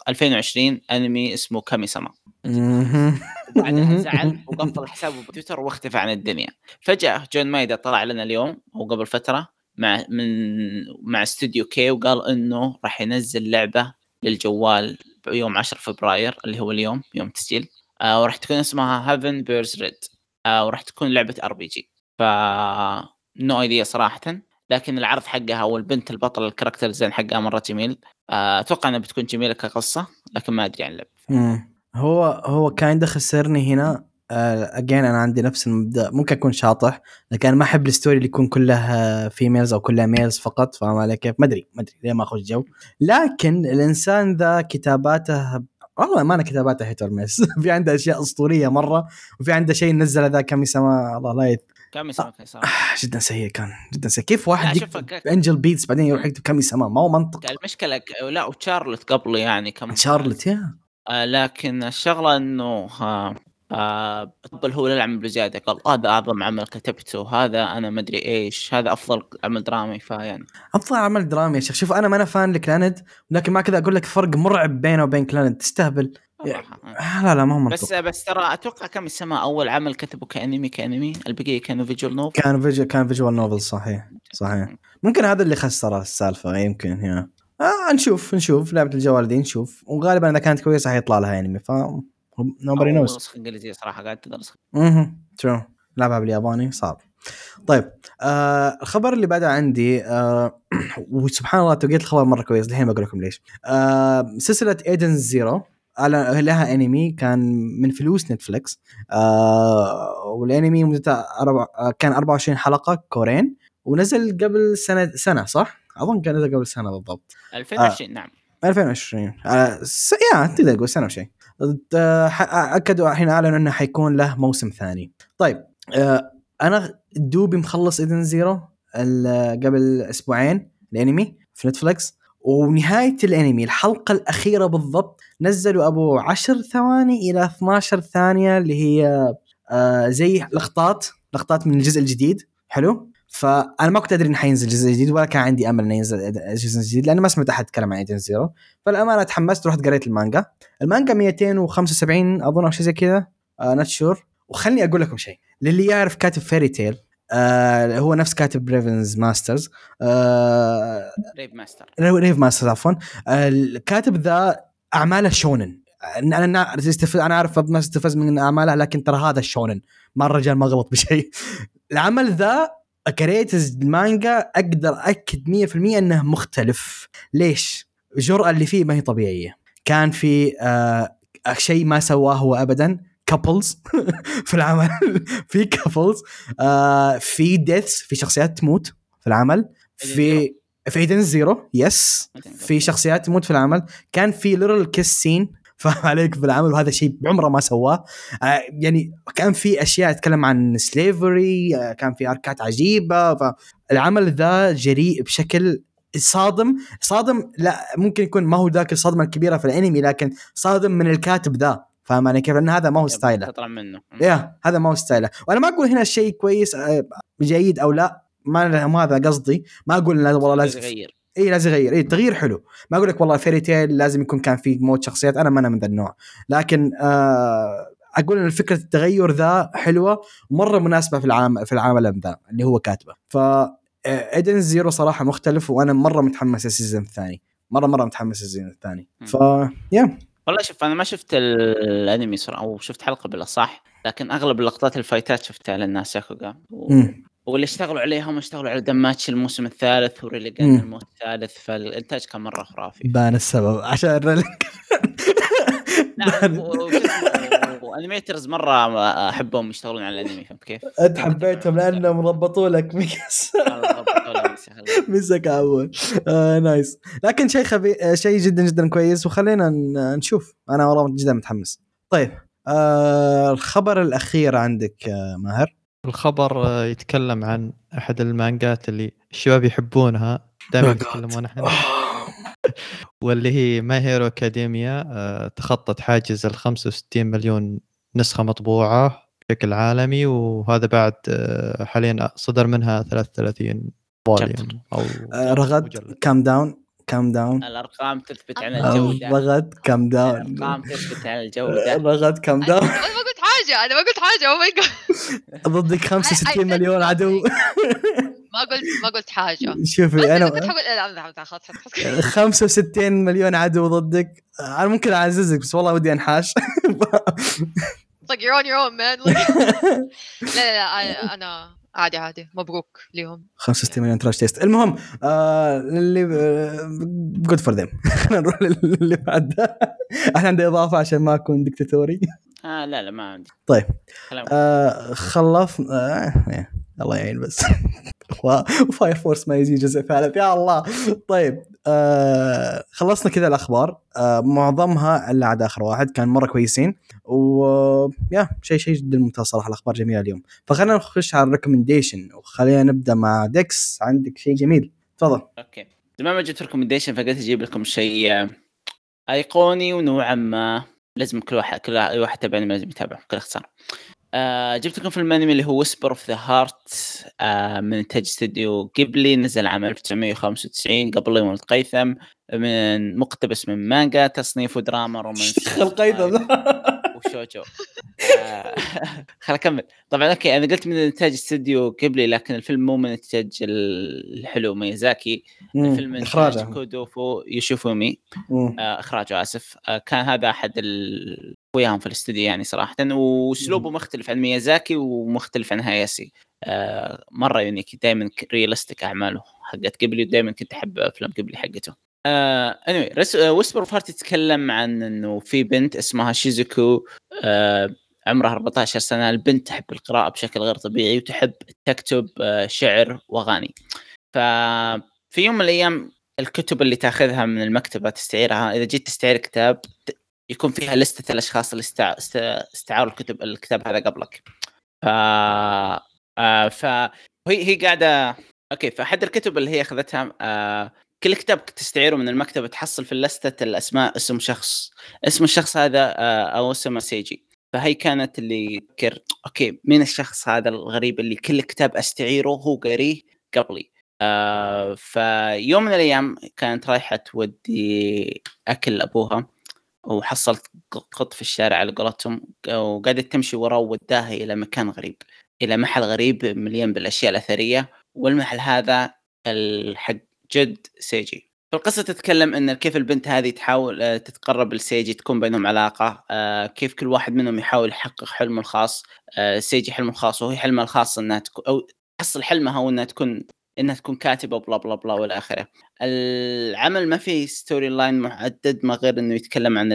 2020 أنمي اسمه كامي سما بعدها زعل وقفل حسابه بتويتر واختفى عن الدنيا. فجأة جون مايدا طلع لنا اليوم أو قبل فترة مع من مع استوديو Key وقال إنه راح ينزل لعبة للجوال يوم 10 فبراير اللي هو اليوم يوم تسجيل. آه وراح تكون اسمها Heaven Burns Red آه وراح تكون لعبة RPG ف no idea صراحة. لكن العرض حقها والبنت البطل ال character design حقها مرة جميل. آه، أتوقع إنها بتكون جميلة كقصة لكن ما أدري عن اللعبة. هو هو كان خسرني هنا. again آه، أنا عندي نفس المبدأ. ممكن أكون شاطح لكن أنا ما أحب ال story اللي يكون كلها females أو كلها males فقط. فاهم علي كيف؟ ما أدري ما أدري ليه ما أخش جو. لكن الإنسان ذا كتاباته والله ما أنا كتاباته hit or miss. في عنده أشياء أسطورية مرة وفي عنده شيء نزل ذا كم سما الله لا يت... كم سما آه جدا سيء كان جدا سيء. كيف واحد يكتب Angel Beats بعدين يروح يكتب كم سما ما هو منطق. المشكلة لا و Charlotte قبله يعني كم Charlotte yeah. آه لكن الشغلة إنه آه آه هو العمل بزيادة. قال هذا أعظم عمل كتبته هذا أنا ما أدري إيش هذا أفضل عمل درامي. فيعني أفضل عمل درامي يا شيخ. شوف أنا ما أنا fan ل Clannad لكن ما كذا أقول لك فرق مرعب بينه وبين Clannad تستهبل. آه لا لا ما هو منطق. بس بس ترى أتوقع كم السماء أول عمل كتبه كأنمي كأنمي. البقية كانوا visual novel كان visual كان visual novel صحيح. صحيح. ممكن هذا اللي خسر السالفة يمكن هي آه نشوف نشوف لعبة الجوال دي نشوف. وغالبا إذا كانت كويسة حيطلع لها أنمي ف nobody knows نسخة إنجليزية صراحة قاعد تدرس أها true لعبها بالياباني صعب. طيب آه الخبر اللي بعده عندي آه وسبحان الله توقيت الخبر مرة كويس. الحين بقول لكم ليش. آه سلسلة Edens Zero لها انمي كان من فلوس Netflix آه والانمي مدته أربع آه كان 24 حلقة كورين ونزل قبل سنة سنة صح؟ أظن كان نزل قبل سنة بالضبط. 2020 آه نعم. 2020 آه س... yeah تقدر تقول سنة وشيء أكدوا الحين أعلنوا إنه حيكون له موسم ثاني. طيب آه، أنا دوبي مخلص Edens Zero قبل أسبوعين الأنمي في Netflix ونهاية الأنمي الحلقة الأخيرة بالضبط نزلوا أبو 10 ثواني إلى 12 ثانية اللي هي آه زي لقطات لقطات من الجزء الجديد. حلو؟ فأنا ما كنت ادري انه حينزل جزء جديد ولا كان عندي أمل إنه ينزل جزء جديد لأن ما سمعت احد يتكلم عن Edens Zero فالأمانة تحمست ورحت قريت المانجا. المانجا 275 أظن أو شيء زي كذا. آه not sure وخلني أقول لكم شيء. للي يعرف كاتب Fairy Tail آه هو نفس كاتب Rave Masters آه Rave Master Rave Master عفوا. آه الكاتب ذا أعماله شونن. أنا أنا أنا عارف الناس تستفز من أعماله لكن ترى هذا الشونن ما الرجال ما غلط بشيء. العمل ذا قريت المانجا أقدر اكد 100% إنه مختلف. ليش؟ الجرأة اللي فيه ما هي طبيعية. كان في آه شيء ما سواه هو ابدا couples في العمل. في couples آه في deaths في شخصيات تموت في العمل. في في Edens Zero yes في شخصيات تموت في العمل. كان في literal kiss scene فاهم عليك في العمل؟ وهذا شيء بعمره ما سواه. آه يعني كان في أشياء تتكلم عن slavery آه كان في أركات عجيبة. فالعمل ذا جريء بشكل صادم. صادم لا ممكن يكون ما هو ذاك الصدمة الكبيرة في الأنمي لكن صادم من الكاتب ذا. فاهم علي كيف؟ لأن هذا ما هو ستايله. تطلع منه. يا هذا ما هو ستايله. وأنا ما أقول هنا شيء كويس آه، جيد أو لا. ما هذا قصدي. ما أقول والله لازم يغير اي لازم يغير اي التغيير حلو. ما أقول لك والله Fairy Tail لازم يكون كان في موت شخصيات أنا ما أنا من ذا النوع. لكن آه أقول إن فكرة التغير ذا حلوة مرة مناسبة في العام في العالم ذا اللي هو كاتبه. ف ايدن زيرو صراحة مختلف وأنا مرة متحمس السيزون الثاني. مرة مرة متحمس السيزون الثاني. ف يا والله شوف أنا ما شفت الأنمي صراحة أو شفت حلقة بالأصح لكن أغلب اللقطات الفايتات شفتها على الناس ياكوغا. و... واللي اشتغلوا عليهم اشتغلوا على دماتش الموسم الثالث وريليجان الموسم الثالث فالإنتاج كان مرة خرافي. بان السبب عشان الريليج وانيميترز مرة أحبهم يشتغلون على الأنمي فهمت كيف؟ أنت حبيتهم لأنهم ربطوا لك mix مسك عمود آه nice لكن شيء خبي شيء جدا جدا كويس وخلينا نشوف. أنا والله جدا متحمس. طيب آه الخبر الأخير عندك آه ماهر؟ الخبر آه يتكلم عن أحد المانجات اللي الشباب يحبونها دائما oh يتكلمون عنها واللي هي My Hero Academia تخطت حاجز ال 65 مليون نسخة مطبوعة بشكل عالمي وهذا بعد آه حاليا صدر منها 33 volume أو آه رغد calm down calm down الأرقام تثبت عن الجودة. رغد calm down الأرقام تثبت عن الجودة. رغد calm down أنا ما قلت حاجة أنا ما قلت حاجة. oh my God ضدك 65 مليون عدو. ما قلت ما قلت حاجة. شوفي أنا كنت حقول 65 مليون عدو ضدك. أنا ممكن أعززك بس والله ودي أنحاش. Like you're on your own man. لا لا لا أنا عادي عادي. مبروك ليهم. 65 مليون trash taste. المهم آه اللي good for them نروح اللي بعده. إحنا عندي إضافة عشان ما أكون دكتاتوري آه لا لا ما عندي. طيب. آه خلصنا آه الله يعين بس. و Fire Force ما يجي جزء ثالث. يا الله. طيب. آه خلصنا كذا الأخبار. آه معظمها الا عاد آخر واحد كان مرة كويسين. و yeah شيء شيء جدا ممتاز صراحة الأخبار جميلة اليوم. فخلينا نخش على ال recommendation. وخلينا نبدأ مع ديكس. عندك شيء جميل؟ تفضل. أوكي. زمان ما جبت recommendation فقلت أجيب لكم شيء أيقوني ونوعا ما. لازم كل واحد كل واحد تبعني لازم يتابعه بكل اختصار. آه جبت لكم فيلم أنمي اللي هو Whisper of the Heart من انتاج استوديو قبلي نزل عام 1995 قبل يوم القيثم من مقتبس من مانجا تصنيفه دراما رومانسي القيثم؟ وشوجو. آه خل أكمل. طبعا أوكي أنا قلت من انتاج استوديو قبلي لكن الفيلم مو من انتاج الحلو ميازاكي الفيلم من إخراجه. كوندو يوشيفومي آه إخراجه آسف. آه كان هذا أحد. وياهم في الاستوديو يعني صراحة واسلوبه مختلف عن ميازاكي ومختلف عن هاياسي. آه مرة unique دائما realistic أعماله. حقت قبلي ودائما كنت أحب أفلام قبلي حقته. آه anyway Whisper of Heart يتكلم عن إنه في بنت اسمها شيزوكو آه عمرها 14 سنة. البنت تحب القراءة بشكل غير طبيعي وتحب تكتب آه شعر وأغاني. ففي يوم من الأيام الكتب اللي تأخذها من المكتبة تستعيرها. إذا جيت تستعير كتاب يكون فيها لستة الاشخاص اللي استعاروا الكتب الكتاب هذا قبلك. ف آه ف هي هي قاعدة أوكي فاحد الكتب اللي هي أخذتها آه كل كتاب تستعيره من المكتبه تحصل في اللستة الأسماء اسم شخص. اسم الشخص هذا آه أو اسمه سيجي. فهي كانت اللي تفكر أوكي مين الشخص هذا الغريب اللي كل كتاب أستعيره هو قريه قبلي. آه فيوم من الأيام كانت رايحة تودي أكل ابوها وحصلت قط في الشارع على قولتهم وقعدت تمشي وراه ووداها إلى مكان غريب إلى محل غريب مليان بالأشياء الأثرية والمحل هذا الحق جد سيجي. فالقصة تتكلم إن كيف البنت هذه تحاول آه، تتقرب لسيجي تكون بينهم علاقة آه، كيف كل واحد منهم يحاول يحقق حلمه الخاص آه، سيجي حلمه الخاص وهي حلمها الخاص إنها تكون أو تحصل حلمها هو انها تكون إنها تكون كاتبة blah blah blah والى آخره. العمل ما فيه story line محدد ما غير إنه يتكلم عن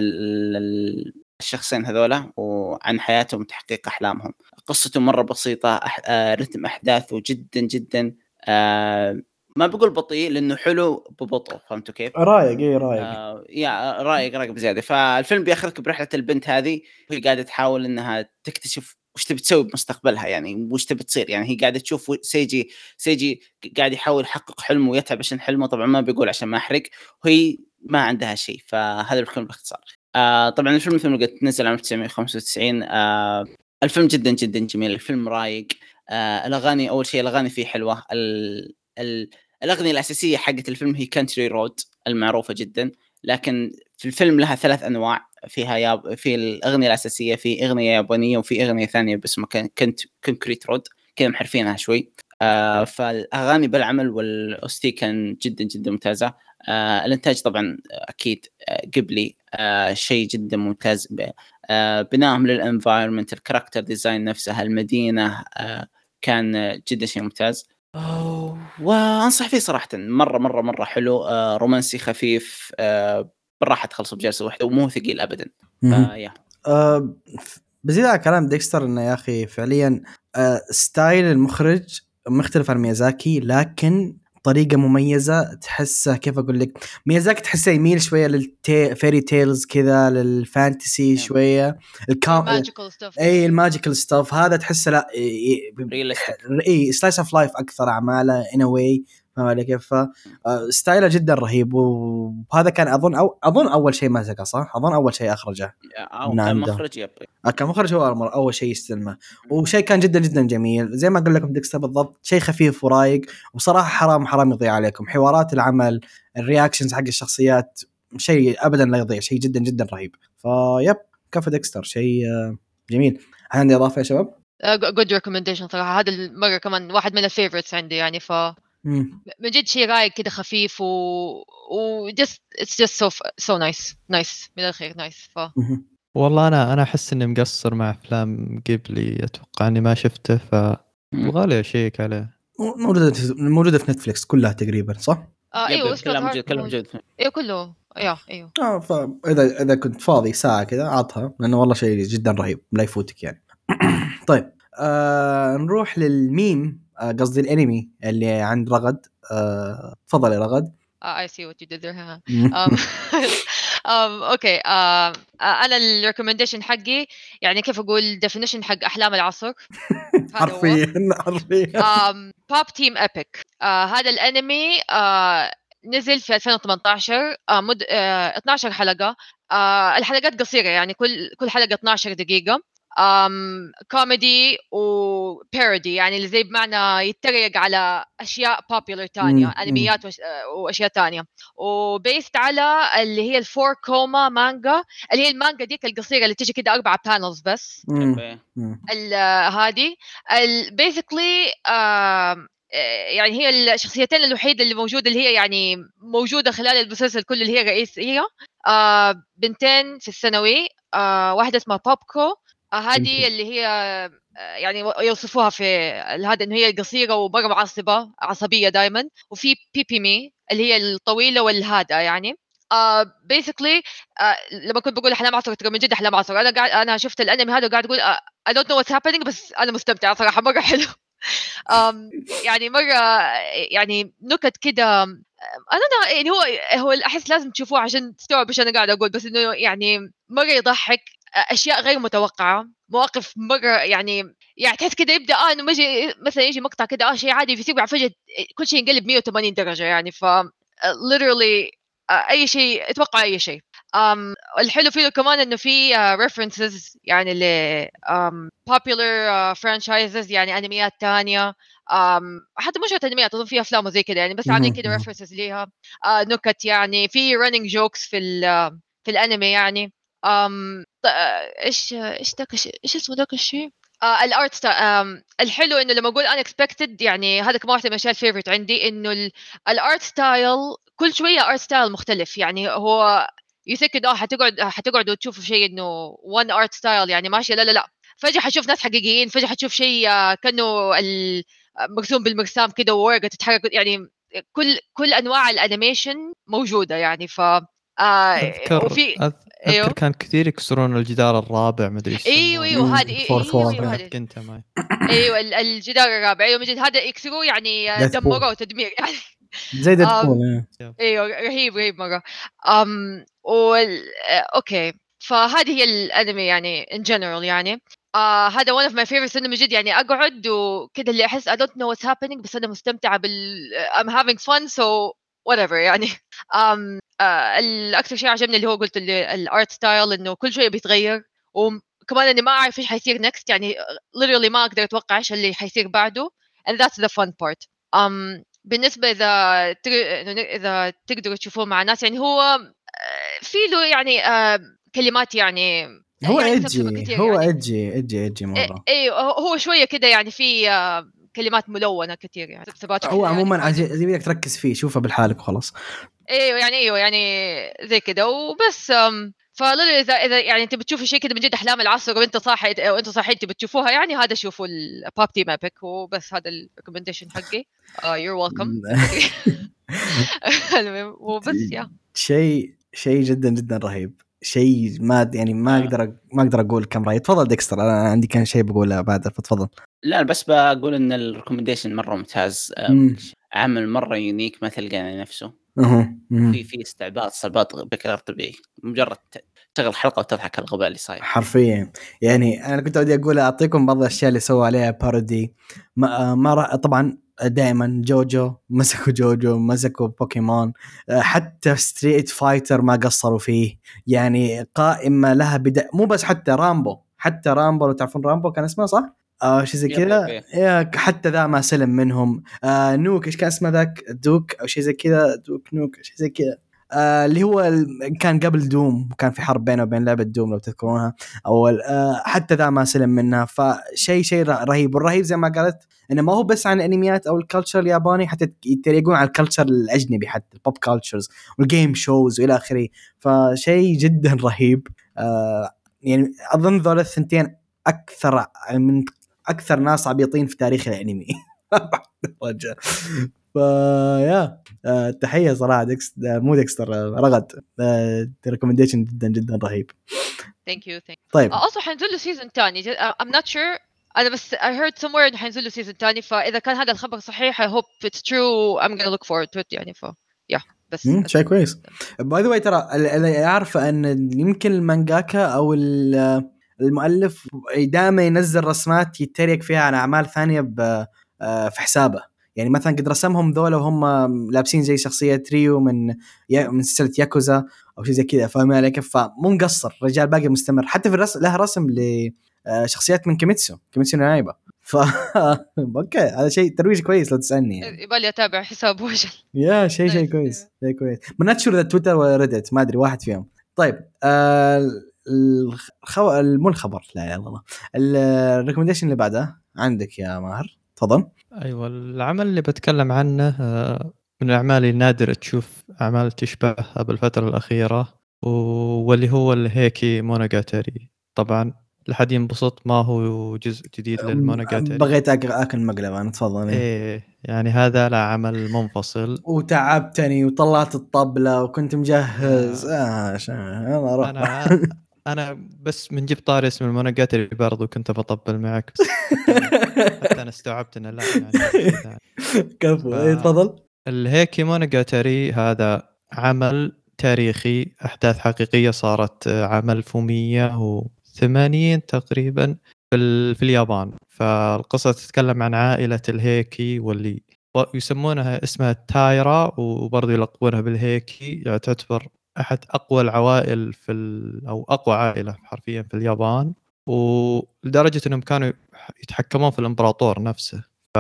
الشخصين هذولا وعن حياتهم وتحقيق أحلامهم. قصته مرة بسيطة أح... رتم أحداثه جدا جدا آه ما بقول بطيء لأنه حلو ببطء فهمتوا كيف؟ رايق اي رايق آه يا رايق رايق بزيادة فالفيلم بياخذك برحلة البنت هذه وهي قاعدة تحاول إنها تكتشف وش تبي تسوي بمستقبلها يعني؟ وش تبي تصير؟ يعني هي قاعدة تشوف سيجي سيجي قاعد يحاول يحقق حلمه ويتعب عشان حلمه طبعا ما بيقول عشان ما أحرق وهي ما عندها شيء فهذا الفيلم باختصار. آه طبعا الفيلم مثل ما قلت نزل عام 1995 آه الفيلم جدا جدا جميل الفيلم رايق آه الأغاني أول شيء الأغاني فيه حلوة ال ال الأغنية الأساسية حقت الفيلم هي Country Road المعروفة جدا لكن في الفيلم لها ثلاث أنواع. فيها ياب في الأغنية الأساسية في أغنية يابانية وفي أغنية ثانية باسمها كنت Concrete Road كذا محرفينها شوي. آه فالأغاني بالعمل وال OST كان جدا جدا ممتازة. آه الإنتاج طبعا أكيد آه غيبلي آه شيء جدا ممتاز. آه بنائهم لل environment ال character design نفسها المدينة آه كان جدا شيء ممتاز. وأنصح فيه صراحة مرة مرة مرة حلو. آه رومانسي خفيف. آه بالراحة تخلصه بجلسة واحدة ومو ثقيل ابدا. فيا. آه بزيد على كلام ديكستر إنه يا أخي فعليا آه style المخرج مختلف عن ميازاكي لكن طريقة مميزة تحسه كيف أقول لك؟ ميازاكي تحسه يميل شوية لل fairy tales كذا لل fantasy نعم. شوية. الكام إي ال magical stuff هذا تحسه لا إي slice of life أكثر أعماله in a way فاهم علي كيف؟ style ه جدا رهيب وهذا كان أظن أو أظن أول شيء مسكه صح؟ أظن أول شيء أخرجه. أو كان مخرج yep. آه، كان مخرج هو أول شيء يستلمه. وشيء كان جدا جدا جميل زي ما أقول لكم ديكستر بالضبط شيء خفيف ورايق وصراحة حرام حرام يضيع عليكم. حوارات العمل ال reactions حق الشخصيات شيء ابدا لا يضيع شيء جدا جدا رهيب. ف yep كفى ديكستر شيء آه، جميل. عندي إضافة يا شباب؟ good recommendation صراحة. هذا المره كمان واحد من ال favorites عندي يعني ف من جد شيء رايق كده خفيف و و just it's just so so nice nice من الخير nice ف. والله أنا أنا أحس إني مقصر مع أفلام غيبلي أتوقع إني ما شفته ف يبغالي أشيك عليه. موجودة موجودة في نتفلكس كلها تقريبا صح؟ آه أيوه كلها موجود كلها موجود. أيوه كله أيوه أيوه. آه فاذا إذا كنت فاضي ساعة كذا عطها لأنه والله شيء جدا رهيب لا يفوتك يعني. طيب آه نروح للميم. آه، قصدي الانمي اللي عند رغد. آه، تفضل يا رغد. I see what you did there okay أنا ال recommendation حقي يعني كيف أقول definition حق أحلام العصر؟ حرفيا حرفيا. Pop Team Epic هذا الانمي uh, نزل في 2018 uh, مد... uh, 12 حلقة. الحلقات قصيرة يعني كل كل حلقة 12 دقيقة. كوميدي و parody يعني اللي زي بمعنى يتريق على أشياء popular ثانية أنميات وأشياء ثانية و based على اللي هي ال four koma مانجا اللي هي المانجا ديك القصيرة اللي تجي كده أربع panels بس. هذه basically يعني هي الشخصيتين الوحيدة اللي موجودة اللي هي يعني موجودة خلال المسلسل كله اللي هي رئيسية آه بنتين في الثانوي واحدة اسمها بوبكو هذه اللي هي آه، يعني يوصفوها في هذا إنه هي قصيرة ومره معصبه عصبية دائما وفي بيبيمي اللي هي الطويلة والهادئة يعني. basically uh, uh, لما كنت بقول احلام عصر ترى من جد احلام عصر أنا قاعد أنا شفت الأنمي هذا وقاعد أقول I don't know what's happening بس أنا مستمتعه صراحة مرة حلو. um, يعني مرة يعني نكت كده أنا يعني هو هو أحس لازم تشوفوه عشان تستوعب إيش أنا قاعد أقول بس إنه يعني مرة يضحك أشياء غير متوقعة مواقف مرة يعني يعني تحس كذا يبدأ آه إنه مجي مثلا يجي مقطع كذا آه شيء عادي بيصير بعد فجاه كل شيء ينقلب 180 درجة يعني ف literally أي شيء أتوقع أي شيء. um, الحلو فيه كمان إنه في uh, يعني ل um, popular uh, franchises يعني أنميات ثانية um, حتى مش أنميات أظن في أفلام وزي كذا يعني بس عاملين كذا references ليها. uh, نكت يعني في running jokes في في الأنمي يعني. Um, إيش إيش ذاك إيش اسمه ذاك الشيء؟ آه ال art style الحلو إنه لما أقول unexpected يعني هذا كمان واحدة من الاشياء ال favorite عندي إنه ال art style كل شوية art style مختلف. يعني هو يصير كده حتقعد حتقعدوا تشوفوا شيء إنه one art style يعني ماشية. لا لا لا. فجأة حتشوف ناس حقيقيين فجأة حتشوف شيء كأنه مرسوم بالمرسام كده وورقه تتحرك يعني كل كل أنواع ال animation موجودة يعني. ف آه اذكر وفي أذكر أيوه. كان كثير يكسرون الجدار الرابع مدري إيش أيوه أيوه هذه أيوه كنت معي أيوه الجدار الرابع. أيوه من جد هذا يكسروه يعني دمروه تدمير يعني زي ديدبول أيوه رهيب رهيب مرة. آم وال... أوكي. فهذه هي الأنمي يعني in general يعني. آه هذا one of my favorites إنه من جد يعني أقعد وكذا اللي أحس I don't know what's happening بس أنا مستمتعة بال I'm having fun so whatever يعني. um, uh, الاكثر شيء عجبني اللي هو قلت ال art style إنه كل شوية بيتغير. وكمان إني ما أعرف إيش حيصير next يعني literally ما أقدر أتوقع إيش اللي حيصير بعده. And that's the fun part. um, بالنسبة إذا إذا تقدروا تشوفوه مع ناس يعني هو في له يعني كلمات يعني هو يعني edgy هو يعني. edgy edgy edgy مرة. أيوه هو شوية كده يعني في كلمات ملونة كثير يعني هو يعني. عموما بدك تركز فيه شوفه بالحالك وخلاص. أيوه يعني أيوه يعني زي كده. وبس فلولو إذا إذا يعني أنت بتشوفي شيء كذا من جد أحلام العصر وأنت صاحي وأنت صاحي بتشوفوها يعني هذا شوفوا ال Pop Team Epic وبس هذا ال recommendation حقي. you're welcome المهم وبس يا شيء شيء جدا جدا رهيب. شيء ما يعني ما أقدر ما أقدر أقول كم راي تفضل ديكستر أنا عندي كان شيء بقوله بعد فتفضل. لا بس بقول إن ال recommendation مرة ممتاز. عمل مرة unique ما تلقى نفسه. في في استعباط صلبات بكثر طبيعي. مجرد تشغل حلقة وتضحك الغباء اللي صاير. حرفيا. يعني أنا كنت ودي أقول أعطيكم بعض الأشياء اللي سووا عليها parody. ما, ما طبعا دائما جوجو مسكوا جوجو مسكوا بوكيمون. حتى ستريت فايتر ما قصروا فيه. يعني قائمة لها بدأ مو بس حتى رامبو حتى رامبو لو تعرفون رامبو كان اسمه صح؟ آه شيء زي كذا. حتى ذا ما سلم منهم. آه نوك إيش كان اسمه ذاك؟ دوك أو شيء زي كذا. دوك نوك شيء زي كذا. آه اللي هو كان قبل دوم. كان في حرب بينه وبين لعبة دوم لو تذكرونها. أول آه حتى ذا ما سلم منها. فشيء شيء رهيب. والرهيب زي ما قالت إنه ما هو بس عن الأنميات أو ال culture الياباني حتى يتريقون على ال culture الأجنبي حتى ال pop cultures وال game shows وإلى آخره. فشيء جدا رهيب. آه يعني أظن ذول الثنتين أكثر من أكثر ناس عبيطين في تاريخ الأنمي. ف yeah آه تحية صراحة ديكس مو ديكستر رغد. recommendation جدا جدا رهيب. thank you thank طيب. أصلا حينزل له season ثاني I'm not sure أنا بس I heard somewhere إنه حينزل له season ثاني فإذا كان هذا الخبر صحيح I hope it's true. I'm gonna look forward to it يعني. ف yeah بس شيء كويس. by the way ترى اللي أعرفه إن يمكن المانجاكا أو المؤلف دائما ينزل رسمات يتريق فيها على أعمال ثانية آه، في حسابه. يعني مثلا قد رسمهم ذولا وهم لابسين زي شخصية كيريو من من سلسلة ياكوزا أو شيء زي كذا فاهم علي كيف فمو مقصر رجال باقي مستمر. حتى في الرسم له رسم لشخصيات من كيميتسو كيميتسو نو يايبا. ف okay هذا شيء ترويج كويس لو تسألني يعني. يبالي أتابع حساب وجل yeah شيء شيء كويس شيء كويس. I'm not sure إذا تويتر ولا ريدت ما أدري واحد فيهم. طيب آه الخو... مو الخبر لا إلا الله. ال recommendation اللي بعده عندك يا ماهر تفضل. أيوه العمل اللي بتكلم عنه آه، من الأعمال النادره تشوف أعمال تشبهها بالفترة الأخيرة واللي هو الهيكي مونوجاتري. طبعا لحد ينبسط ما هو جزء جديد للمونوجاتري. بغيت آكل مقلب أنا تفضل. إيه يعني هذا لا عمل منفصل. وتعبتني وطلعت الطبلة وكنت مجهز. آه, آه أنا أنا بس من جبت طاري اسم المونوجاتري برضو كنت بطبل معك. بس حتى أنا استوعبت إنه لا يعني كفو. إيه، تفضل. الهيكي مونوجاتاري هذا عمل تاريخي أحداث حقيقية صارت عام 1180 تقريبا في, في اليابان. فالقصة تتكلم عن عائلة الهيكي واللي يسمونها اسمها تايرا وبرضه يلقبونها بالهيكي يعني تعتبر أحد أقوى العوائل في أو أقوى عائلة حرفيا في اليابان ولدرجة إنهم كانوا يتحكمون في الإمبراطور نفسه. ف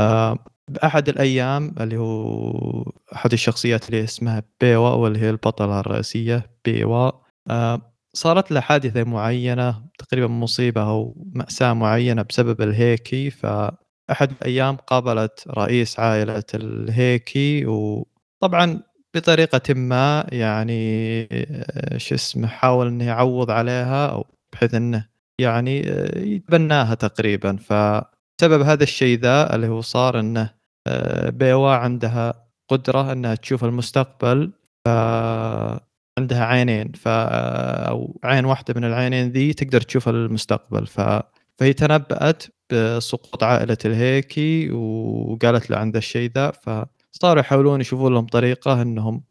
آه، بأحد الأيام اللي هو أحد الشخصيات اللي اسمها بيوا واللي هي البطلة الرئيسية بيوا آه، صارت له حادثة معينة تقريبا مصيبة أو مأساة معينة بسبب الهيكي. فاحد الأيام قابلت رئيس عائلة الهيكي وطبعا بطريقة ما يعني آه، شو اسمه حاول إنه يعوض عليها أو بحيث إنه يعني آه، يتبناها تقريبا. فسبب هذا الشيء ذا اللي هو صار إنه آه، بيوا عندها قدرة إنها تشوف المستقبل ف عندها عينين. ف أو عين واحدة من العينين ذي تقدر تشوف المستقبل. ف فهي تنبأت بسقوط عائلة الهيكي وقالت له عند الشيء ذا. ف صاروا يحاولون يشوفون لهم طريقة إنهم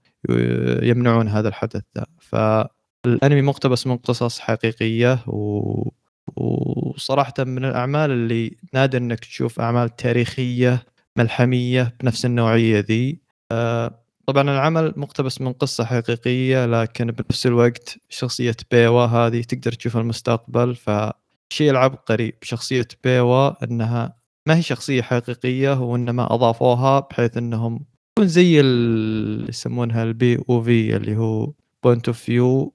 يمنعون هذا الحدث ذا فالأنمي مقتبس من قصص حقيقية و... وصراحة من الأعمال اللي نادر إنك تشوف أعمال تاريخية ملحمية بنفس النوعية ذي. آه، طبعا العمل مقتبس من قصة حقيقية لكن بنفس الوقت شخصية بيوا هذه تقدر تشوف المستقبل. فالشيء العبقري بشخصية بيوا إنها ما هي شخصية حقيقية وإنما أضافوها بحيث إنهم تكون زي اللي يسمونها ال POV اللي هو point of view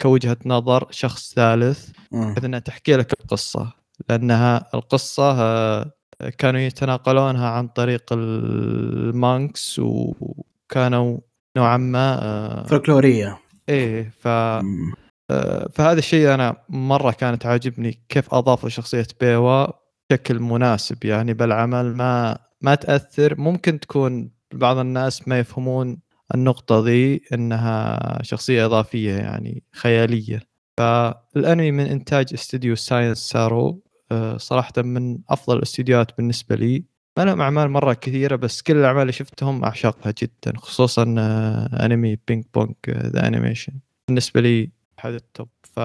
كوجهة نظر شخص ثالث بحيث إنها تحكي لك القصة. لأنها القصة آه، كانوا يتناقلونها عن طريق ال monks وكانوا نوعا ما آه، فلكلوريه إيه ف آه، فهذا الشيء أنا مرة كانت عاجبني كيف أضافوا شخصية بيوا. بشكل مناسب يعني بالعمل ما ما تأثر. ممكن تكون بعض الناس ما يفهمون النقطة ذي إنها شخصية إضافية يعني خيالية. فالأنمي من إنتاج استوديو ساينس سارو آه، صراحة من أفضل الاستديوهات بالنسبة لي. ما لهم أعمال مرة كثيرة بس كل الأعمال اللي شفتهم أعشقها جدا خصوصا آه، أنمي بينج بونج ذا انيميشن بالنسبة لي احد ال top. ف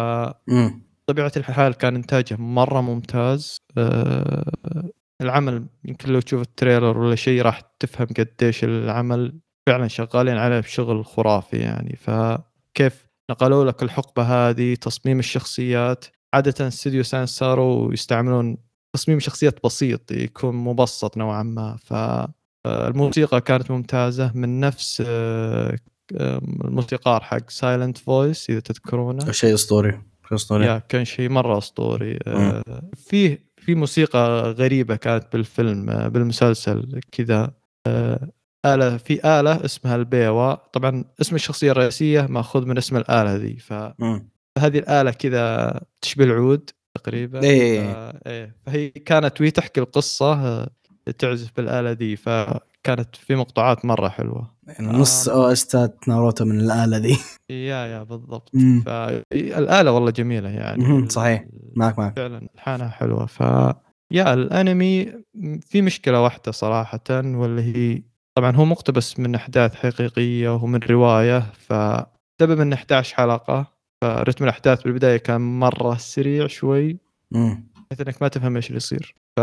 طبيعة الحال كان إنتاجه مرة ممتاز. أه العمل يمكن لو تشوف ال trailer ولا شيء راح تفهم قديش العمل فعلا شغالين عليه بشغل خرافي يعني. فكيف نقلوا لك الحقبة هذه تصميم الشخصيات. عادة استوديو ساينس سارو يستعملون تصميم شخصيات بسيط يكون مبسط نوعا ما. فالموسيقى كانت ممتازة من نفس آه، الموسيقار حق سايلنت فويس إذا تذكرونه. شيء أسطوري. أسطوري؟ yeah كان شيء مرة أسطوري. آه فيه في موسيقى غريبة كانت بالفيلم آه بالمسلسل كذا. آه آلة في آلة اسمها البيوا. طبعا اسم الشخصية الرئيسية مأخوذ من اسم الآلة ذي. فهذه الآلة كذا تشبه العود تقريبا. إيه. إيه. فهي كانت وهي تحكي القصة تعزف بالآلة ذي. فكانت في مقطوعات مرة حلوة. يعني نص أو استات ناروتو من الآلة ذي يا يا بالضبط. فالاله والله جميلة يعني. صحيح. معك معك. فعلا الحانها حلوة. ف يا الأنمي في مشكلة واحدة صراحة واللي هي طبعا هو مقتبس من أحداث حقيقية ومن رواية فسبب إنه 11 حلقة فرتم الأحداث بالبداية كان مرة سريع شوي بحيث إنك ما تفهم إيش اللي يصير. ف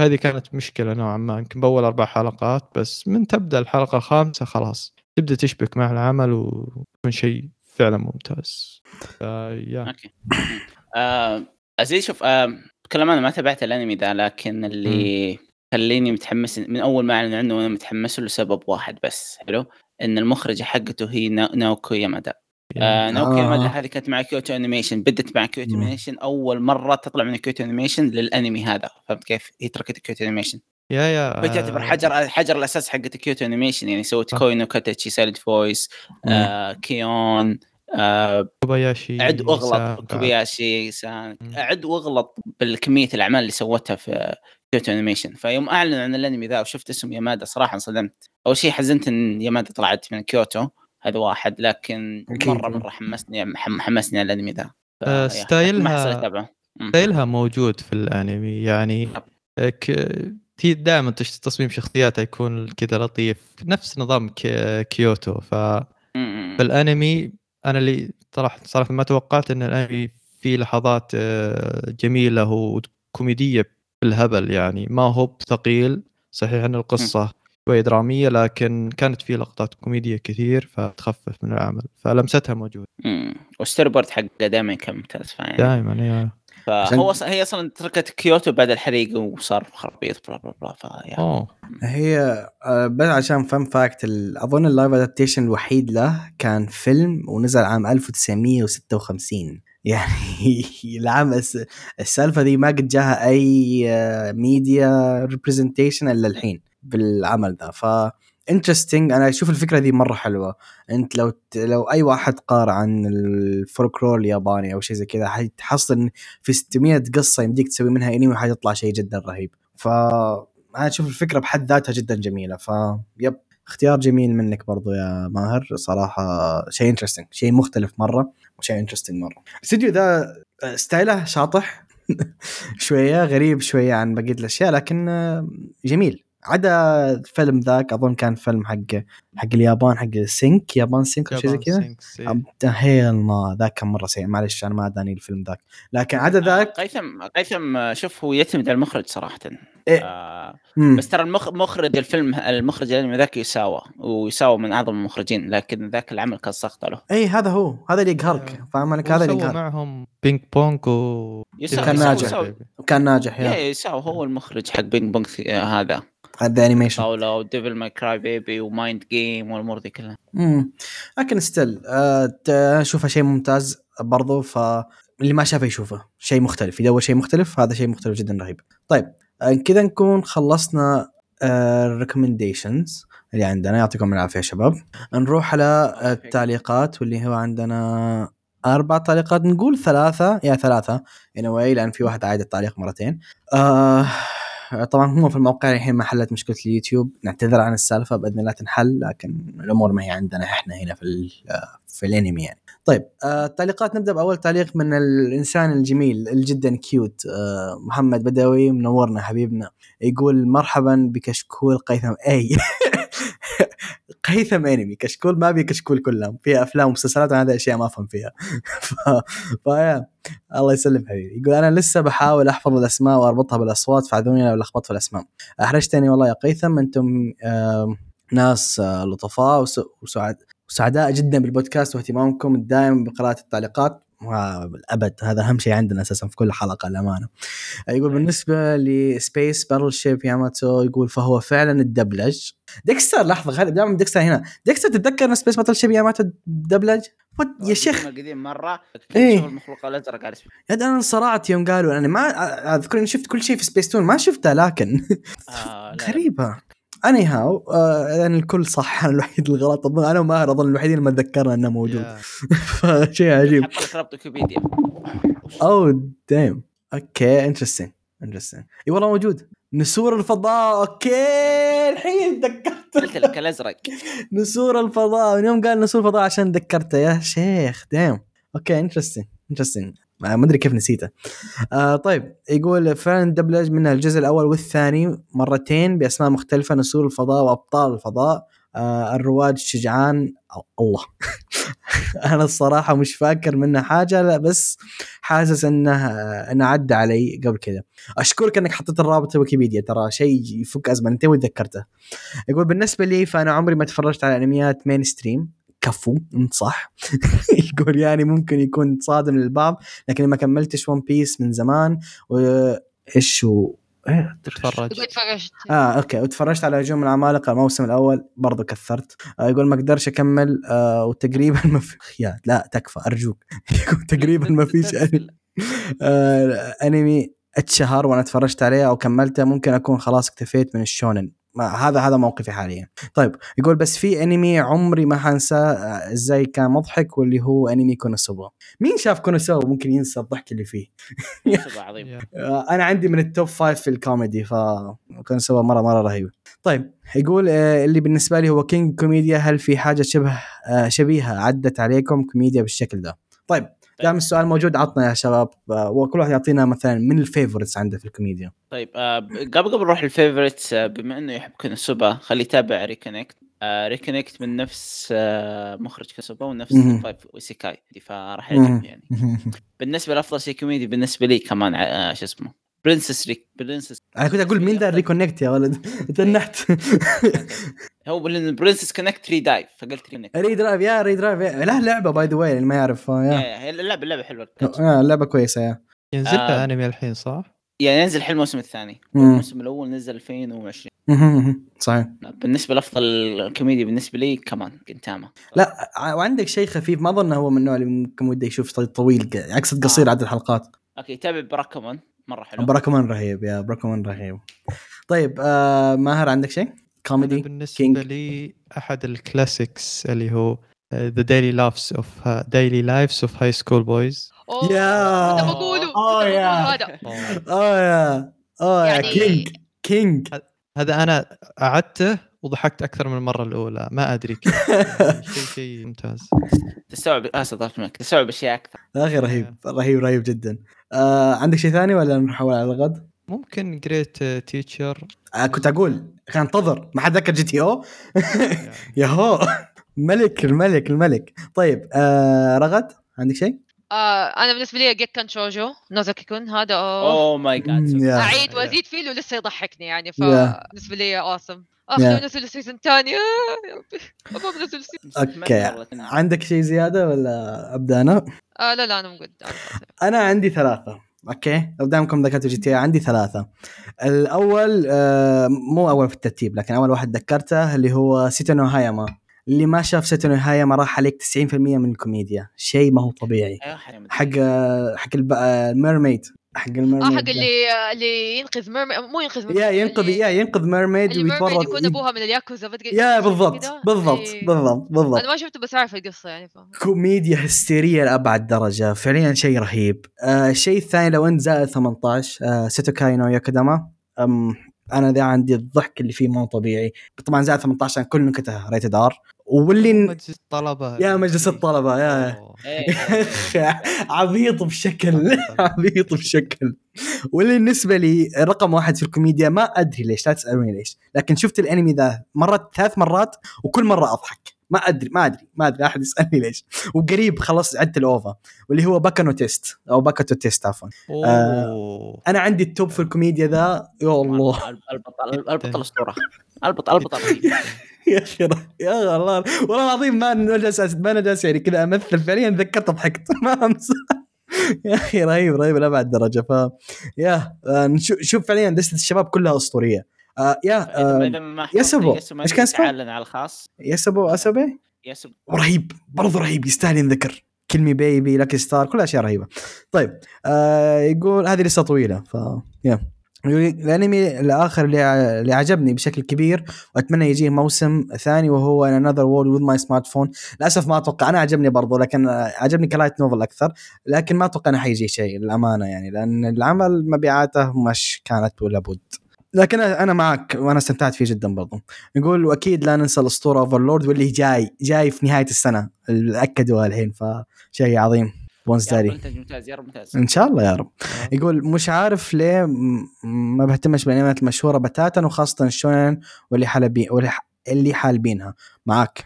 هذه كانت مشكلة نوعا ما. يمكن بأول أربع حلقات بس من تبدأ الحلقة الخامسة خلاص. تبدأ تشبك مع العمل ويكون شيء فعلا ممتاز. yeah. okay. آه شوف آه أنا ما تابعت الأنمي ذا لكن اللي خليني متحمس من أول ما اعلنوا عنه وأنا متحمس له لسبب واحد بس حلو؟ إن المخرجة حقته هي ناوكو يامادا. آه ناوكي آه. هذه كانت مع كيوتو أنيميشن. بدت مع كيوتو أنيميشن. أول مرة تطلع من كيوتو أنيميشن للأنمي هذا. فهمت كيف؟ هي تركت كيوتو أنيميشن. يا يا تعتبر حجر حجر الأساس حق Kyoto Animation. يعني سوت Koe no Katachi, Silent Voice آه K-On آه كوباياشي عد واغلط كوباياشي سان عد واغلط بالكمية الأعمال اللي سوتها في Kyoto Animation. فيوم أعلنوا عن الأنمي ذا وشفت اسم يامادا صراحة انصدمت. أول شيء حزنت إن يامادا طلعت من كيوتو. هذا واحد لكن مرة مرة حمسني حمسني على الأنمي ذا. آه، style ها style ها موجود في الأنمي يعني دائما تصميم شخصياته يكون كذا لطيف نفس نظام كيوتو. ف بالانمي أنا اللي صراحة صراحة ما توقعت إن الأنمي فيه لحظات آه، جميلة وكوميدية بالهبل يعني ما هو ثقيل صحيح إن القصة شوي درامية لكن كانت فيه لقطات كوميدية كثير فتخفف من العمل فلمستها موجودة. امم وال story حقه دائما كان ممتاز فاهم دائما أيوه فهو عشان... هي أصلا تركت كيوتو بعد الحريق وصار خرابيط blah blah blah فيعني هي آه، بس عشان fun fact أظن ال live adaptation الوحيد له كان فيلم ونزل عام 1956 يعني العام السالفة دي ما قد جاها أي media representation إلا الحين. بالعمل ذا ف interesting أنا أشوف الفكرة دي مرة حلوة. أنت لو لو أي واحد قارئ عن الفولكلور الياباني أو شيء زي كذا حتحصل في 600 قصة يمديك تسوي منها انمي وحيطلع شيء جدا رهيب. ف أنا أشوف الفكرة بحد ذاتها جدا جميلة. ف yep. اختيار جميل منك برضو يا ماهر. صراحة شيء interesting شيء مختلف مرة وشيء interesting مرة. الاستديو ذا style ه شاطح. شوية غريب شوية عن بقيه الأشياء لكن جميل. عدا الفيلم ذاك أظن كان فيلم حق حق اليابان حق Sinks, Japan Sinks أو شيء زي كذا؟ هيل ما ذاك كان مرة سيء معلش أنا ما أداني الفيلم ذاك. لكن عدا آه، ذاك قيثم قيثم شوف هو يعتمد على المخرج صراحة. إيه؟ آه بس ترى المخرج الفيلم المخرج الأنمي ذاك يواسا ويواسا من أعظم المخرجين لكن ذاك العمل كان سقطة له. اي هذا هو هذا اللي يقهرك آه. فاهم عليك هذا اللي يقهرك. معهم Ping Pong و كان ناجح كان ناجح يا. يواسا هو المخرج حق Ping Pong هذا. هذا animation طاولة و Devilman Crybaby و Mind Game والأمور دي كلها. امم لكن still أه اشوفها شيء ممتاز برضو ف اللي ما شافه يشوفه. شيء مختلف. يدور شيء مختلف هذا شيء مختلف جدا رهيب. طيب أه كذا نكون خلصنا ال recommendations أه اللي عندنا. يعطيكم العافية يا شباب. نروح على التعليقات واللي هو عندنا أربع تعليقات. نقول ثلاثة يا ثلاثة. anyway لأن في واحد عايد التعليق مرتين. آه طبعا هم في الموقع الحين ما حلت مشكلة اليوتيوب. نعتذر عن السالفة بإذن الله تنحل لكن الأمور ما هي عندنا إحنا هنا في في الأنمي يعني. طيب آه التعليقات نبدأ بأول تعليق من الإنسان الجميل الجدا كيوت آه محمد بدوي منورنا حبيبنا. يقول مرحبا بكشكول قيثم. إي. هيثم انمي كشكول ما ابي كشكول كلهم. فيها أفلام ومسلسلات هذه أشياء ما أفهم فيها. ف... فيا الله يسلم حبيبي. يقول أنا لسه بحاول أحفظ الأسماء وأربطها بالأصوات فأعذروني لو لخبطت في الأسماء. احرجتني والله يا قيثم أنتم آه ناس آه لطفاء وسعد وسعداء جدا بالبودكاست واهتمامكم الدائم بقراءة التعليقات. الابد هذا أهم شيء عندنا أساسا في كل حلقة الامانه يقول بالنسبة ل Space Battleship Yamato يقول فهو فعلا اتدبلج. ديكستر لحظة خلي دائما ديكستر هنا. ديكستر تتذكر Space Battleship Yamato دبلج يا شيخ! قديم مرة إيه. المخلوق الأزرق على يا أنا انصرعت يوم قالوا أنا ما أذكر إني شفت كل شيء في سبيس تون ما شفته لكن آه غريبة. anyhow آه يعني الكل صح أنا الوحيد الغلط اظن أنا وماهر أظن الوحيدين اللي ما تذكرنا إنه موجود. فشيء عجيب. حط لك رابط ويكيبيديا. oh damn okay interesting interesting إي والله موجود. نسور الفضاء. okay الحين تذكرت قلت لك الأزرق. نسور الفضاء. من يوم قال نسور الفضاء عشان تذكرته. يا شيخ damn okay interesting interesting ما أدري كيف نسيته. آه طيب يقول فعلا دبلج من الجزء الأول والثاني مرتين بأسماء مختلفة نسور الفضاء وأبطال الفضاء. آه الرواد الشجعان الله. أنا الصراحة مش فاكر منه حاجة لا بس حاسس إنه إنه عدى علي قبل كذا. أشكرك إنك حطيت الرابط في ويكيبيديا ترى شيء يفك أزمة أنت وتذكرته يقول بالنسبة لي فأنا عمري ما تفرجت على أنميات mainstream كفو انت صح؟ يقول يعني ممكن يكون صادم للبعض لكن ما كملتش One Piece من زمان وايش هو؟ إيه تتفرج آه okay وتفرجت على هجوم العمالقة الموسم الأول برضو كثرت. آه يقول ما أقدرش أكمل آه وتقريبا ما في يا لا تكفى أرجوك. يقول تقريبا ما فيش آه أنمي اتشهر وأنا تفرجت عليه أو كملته ممكن أكون خلاص اكتفيت من الشونن. هذا هذا موقفي حاليا. طيب يقول بس في انمي عمري ما حنساه آه، إزاي كان مضحك واللي هو انمي كونوسوبا مين شاف كونوسوبا ممكن ينسى الضحك اللي فيه. عظيم. آه، أنا عندي من ال top five في الكوميدي ف كونوسوبا مره مرة رهيب. طيب يقول آه، اللي بالنسبة لي هو king كوميديا هل في حاجة شبه شبيهة عدت عليكم كوميديا بالشكل ده؟ طيب دام السؤال موجود عطنا يا شباب وكل واحد يعطينا مثلا من ال favorites عنده في الكوميديا. طيب آه قبل قبل نروح ال favorites آه بما إنه يحب كنسوبا خليه يتابع Reconnect آه Reconnect من نفس آه مخرج كنسوبا ونفس vibe وإيسيكاي فراح يعجب يعني. بالنسبة لأفضل شيء كوميدي بالنسبة لي كمان آه شو اسمه Princess Re Princess أنا كنت أقول مين ذا Reconnect يا ولد؟ تنحت. هو برنسس كونكت ري دايف فقلت ري ري درايف يا ري درايف له لعبة باي ذا واي اللي ما يعرف يا. اللعبه اللعبة حلوة. آه اللعبة كويسة yeah. ينزل لها آه. انمي الحين صح؟ يعني ينزل الحين الموسم الثاني. الموسم الأول نزل 2020 صحيح. بالنسبة لأفضل الكوميديا بالنسبة لي كمان قنتاما لا وعندك شيء خفيف ما أظن هو من النوع اللي ممكن وده يشوف طويل اقصد قصير آه. عدد الحلقات. okay تابع باراكامون مرة حلو. براكمان رهيب يا براكمان رهيب. طيب آه ماهر عندك شيء؟ كوميدي؟ بالنسبة king. لي أحد الكلاسيكس اللي هو ذا ديلي لايفز اوف ديلي لايفز اوف هاي سكول بويز يا! كنت بقوله oh yeah! oh yeah! oh yeah king king. هذا أنا قعدته وضحكت أكثر من المرة الأولى. ما أدري كيف. شيء شيء ممتاز. تستوعب آسف منك تستوعب أشياء أكثر. يا أخي رهيب رهيب رهيب جدا. آه عندك شيء ثاني ولا نحول على رغد؟ ممكن Great Teacher آه كنت أقول كان انتظر ما حد ذكر GTO yeah هو. ملك الملك الملك. طيب آه رغد عندك شيء؟ آه أنا بالنسبة لي جيكان شوجو نوزاكي كون هذا oh. my God أعيد وأزيد فيه ولسه يضحكني يعني فبالنسبة لي awesome آخ نزل ال season الثاني يا ربي. أبغى انزل okay. عندك شيء زيادة ولا أبدأ أنا؟ آه لا لا أنا موجود أنا عندي ثلاثة. okay؟ قدامكم ذكرتوا GT عندي ثلاثة. الأول آه مو أول في الترتيب لكن أول واحد ذكرته اللي هو سيتو نو هانايومي. اللي ما شاف سيتو نو هانايومي راح عليك 90% من الكوميديا. شيء ما هو طبيعي. أيوة، حق حق ال mermaid. حق ال mermaid آه حق اللي اللي ينقذ ميرميد مو ينقذ ميرميد يا ينقذ يا ينقذ ميرميد ويتورط يكون أبوها من الياكوزا yeah بالضبط بالضبط إيه. بالضبط بالضبط. أنا ما شفته بس أعرف القصة يعني. كوميديا هستيرية لأبعد درجة فعليا شيء رهيب. آه الشيء الثاني لو أنت زائد 18 آه سيتوكاي ياكويندومو. أنا ذا عندي الضحك اللي فيه مو طبيعي. طبعا زائد 18 كل نكته rated R واللي مجلس الطلبة. yeah مجلس الطلبة yeah. إيه. عبيط بشكل. عبيط بشكل. واللي بالنسبة لي رقم واحد في الكوميديا ما أدري ليش لا تسألوني ليش. لكن شفت الأنمي ذا مرت ثلاث مرات وكل مرة أضحك. ما ادري ما ادري ما ادري احد يسالني ليش وقريب خلص عدت ال OVA واللي هو باكا نو Test أو باكا تو Test عفوا آه أنا عندي ال top في الكوميديا ذا يا الله البطل البطل الاسطوره البطل البطل يا أخي يا الله والله العظيم ما أنا جالس ما أنا جالس يعني كذا امثل فعليا ذكرت ضحكت ما امس يا أخي رهيب رهيب لابعد درجه ف يا آه، شوف فعليا دسته الشباب كلها اسطوريه آه يا آه يسبو إيش كان اسمه؟ على الخاص. يسبو أسبي؟ يسبو رهيب برضه رهيب يستاهل ينذكر. كلمي بيبي لاكي ستار كل أشياء رهيبة. طيب آه يقول هذه لسه طويلة ف يا. الأنمي الآخر اللي اللي عجبني بشكل كبير وأتمنى يجيه موسم ثاني وهو انذر وورد وذ ماي سمارت فون للأسف ما أتوقع أنا عجبني برضو لكن عجبني ك light novel أكثر لكن ما أتوقع إنه حيجي شيء للأمانة يعني لأن العمل مبيعاته مش كانت ولا بد. لكن أنا معك وأنا استمتعت فيه جدا برضو. يقول واكيد لا ننسى الأسطورة Overlord واللي جاي جاي في نهاية السنة اكدوها الحين فشيء عظيم. بونز داري ممتاز يا رب ممتاز. إن شاء الله يا رب. يقول مش عارف ليه ما بهتمش بالأنميات المشهورة بتاتا وخاصة الشونن واللي حلبين اللي حالبينها. معاك.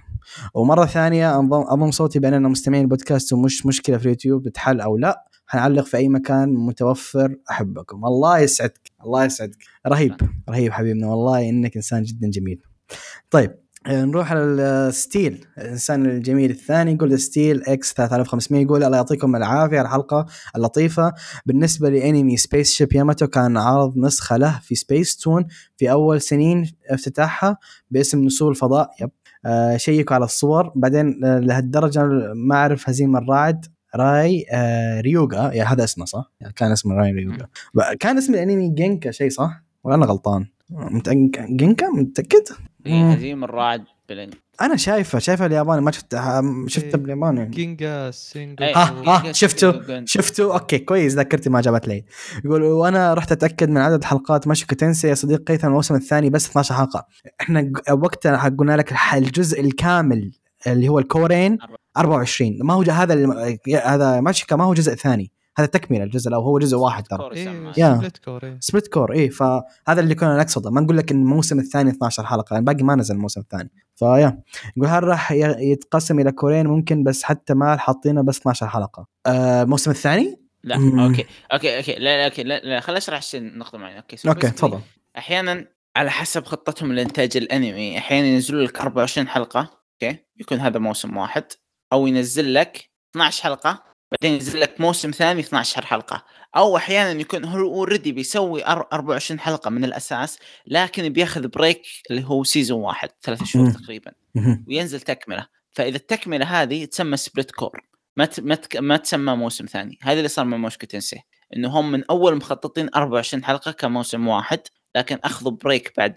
ومرة ثانية انضم أضم صوتي بأننا مستمعين البودكاست ومش مشكلة في اليوتيوب بتحل أو لا. حنعلق في أي مكان متوفر أحبكم. الله يسعدك. الله يسعدك. رهيب. رهيب حبيبنا. والله إنك إنسان جدا جميل. طيب آه، نروح على ال Steel الإنسان الجميل الثاني يقول Steel X 3500 يقول الله يعطيكم العافية على الحلقة اللطيفة. بالنسبة لأنمي Space Ship ياماتو كان عرض نسخة له في سبيس تون في أول سنين افتتاحها باسم نسور الفضاء. yep. آه شيكوا على الصور. بعدين آه، لهالدرجة ما أعرف هزيم الرعد. راي آه ريوغا. يا هذا اسمه صح؟ يعني كان اسمه راي ريوغا. كان اسم الانمي جينكا شيء صح؟ ولا أنا غلطان؟ جينكا؟ متأكد؟ هزيم الرعد بالانمي أنا شايفه شايفه الياباني. ما شفتها شفته إيه. بالياباني. جينجا سينجو. ها ها شفتوا شفتوا okay كويس ذكرتي ما جابت لي. يقول وأنا رحت أتأكد من عدد حلقات ماشي تنسى يا صديقي الموسم الثاني بس 12 حلقة. إحنا وقتها قلنا لك الجزء الكامل اللي هو الكورين. 24 ما هو هذا هذا ماتشيكا ما هو جزء ثاني. هذا تكمله الجزء الأول هو جزء واحد ترى. إيه split cour إيه. split cour اي فهذا اللي كنا نقصده. ما نقول لك إن الموسم الثاني 12 حلقة يعني باقي ما نزل الموسم الثاني. ف yeah يقول هل راح يتقسم إلى كورين؟ ممكن بس حتى ما حاطينه بس 12 حلقة. آه الموسم الثاني؟ لا مم. okay. okay okay. لا لا okay. لا, لا خليني اشرح نقطة معينة. okay okay تفضل. أحيانا على حسب خطتهم لإنتاج الأنمي أحيانا ينزلوا لك 24 حلقة okay؟ يكون هذا موسم واحد. أو ينزل لك 12 حلقة بعدين ينزل لك موسم ثاني 12 حلقة. أو أحيانا يكون هو already بيسوي 24 حلقة من الأساس لكن بياخذ break اللي هو season واحد ثلاث شهور تقريبا. وينزل تكملة. فإذا التكملة هذه تسمى split cour ما ما ما تسمى موسم ثاني. هذا اللي صار من موشكو تنسي إنه هم من أول مخططين 24 حلقة كموسم واحد لكن أخذوا break بعد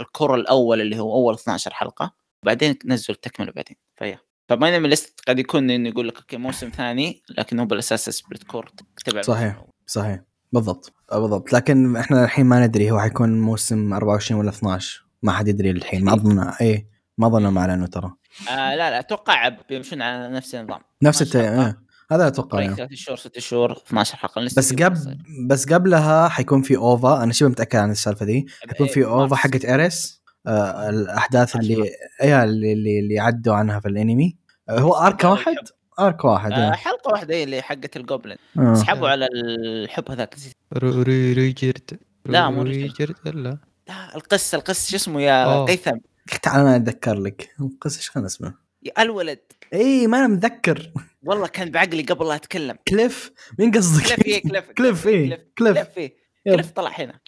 ال cour الأول اللي هو أول 12 حلقة وبعدين نزلوا التكملة بعدين. ف yeah. ف MyAnimeList قد يكون إنه يقول لك okay موسم ثاني لكن هو بالأساس split cour تبع صحيح صحيح. بالضبط بالضبط. لكن إحنا الحين ما ندري هو حيكون موسم 24 ولا 12 ما حد يدري الحين. ما أظن اي ما أظن ما اعلنوا ترى. آه لا لا أتوقع بيمشون على نفس النظام. نفس الت... آه. هذا أتوقع يعني. ثلاث شهور ست شهور 12 حلقة. بس قبل بس قبلها حيكون في OVA. أنا شبه متأكد عن السالفة دي. حيكون في OVA حقت اريس آه الأحداث اللي اي اللي اللي عدوا عنها في الأنمي. آه هو arc واحد؟ arc واحد آه حلقة واحدة اللي حقت ال goblin آه. سحبوا على الحب هذاك. ريجرد لا مو ريجرد لا. لا القصة القصة شو اسمه يا قيثم؟ تعال أنا أتذكر لك. القصة إيش كان اسمه؟ يا الولد. اي ما أنا متذكر. والله كان بعقلي قبل لا أتكلم. كليف؟ مين قصدك؟ كليف إيه كليف. كليف إيه كليف كليف. إيه. كليف طلع هنا.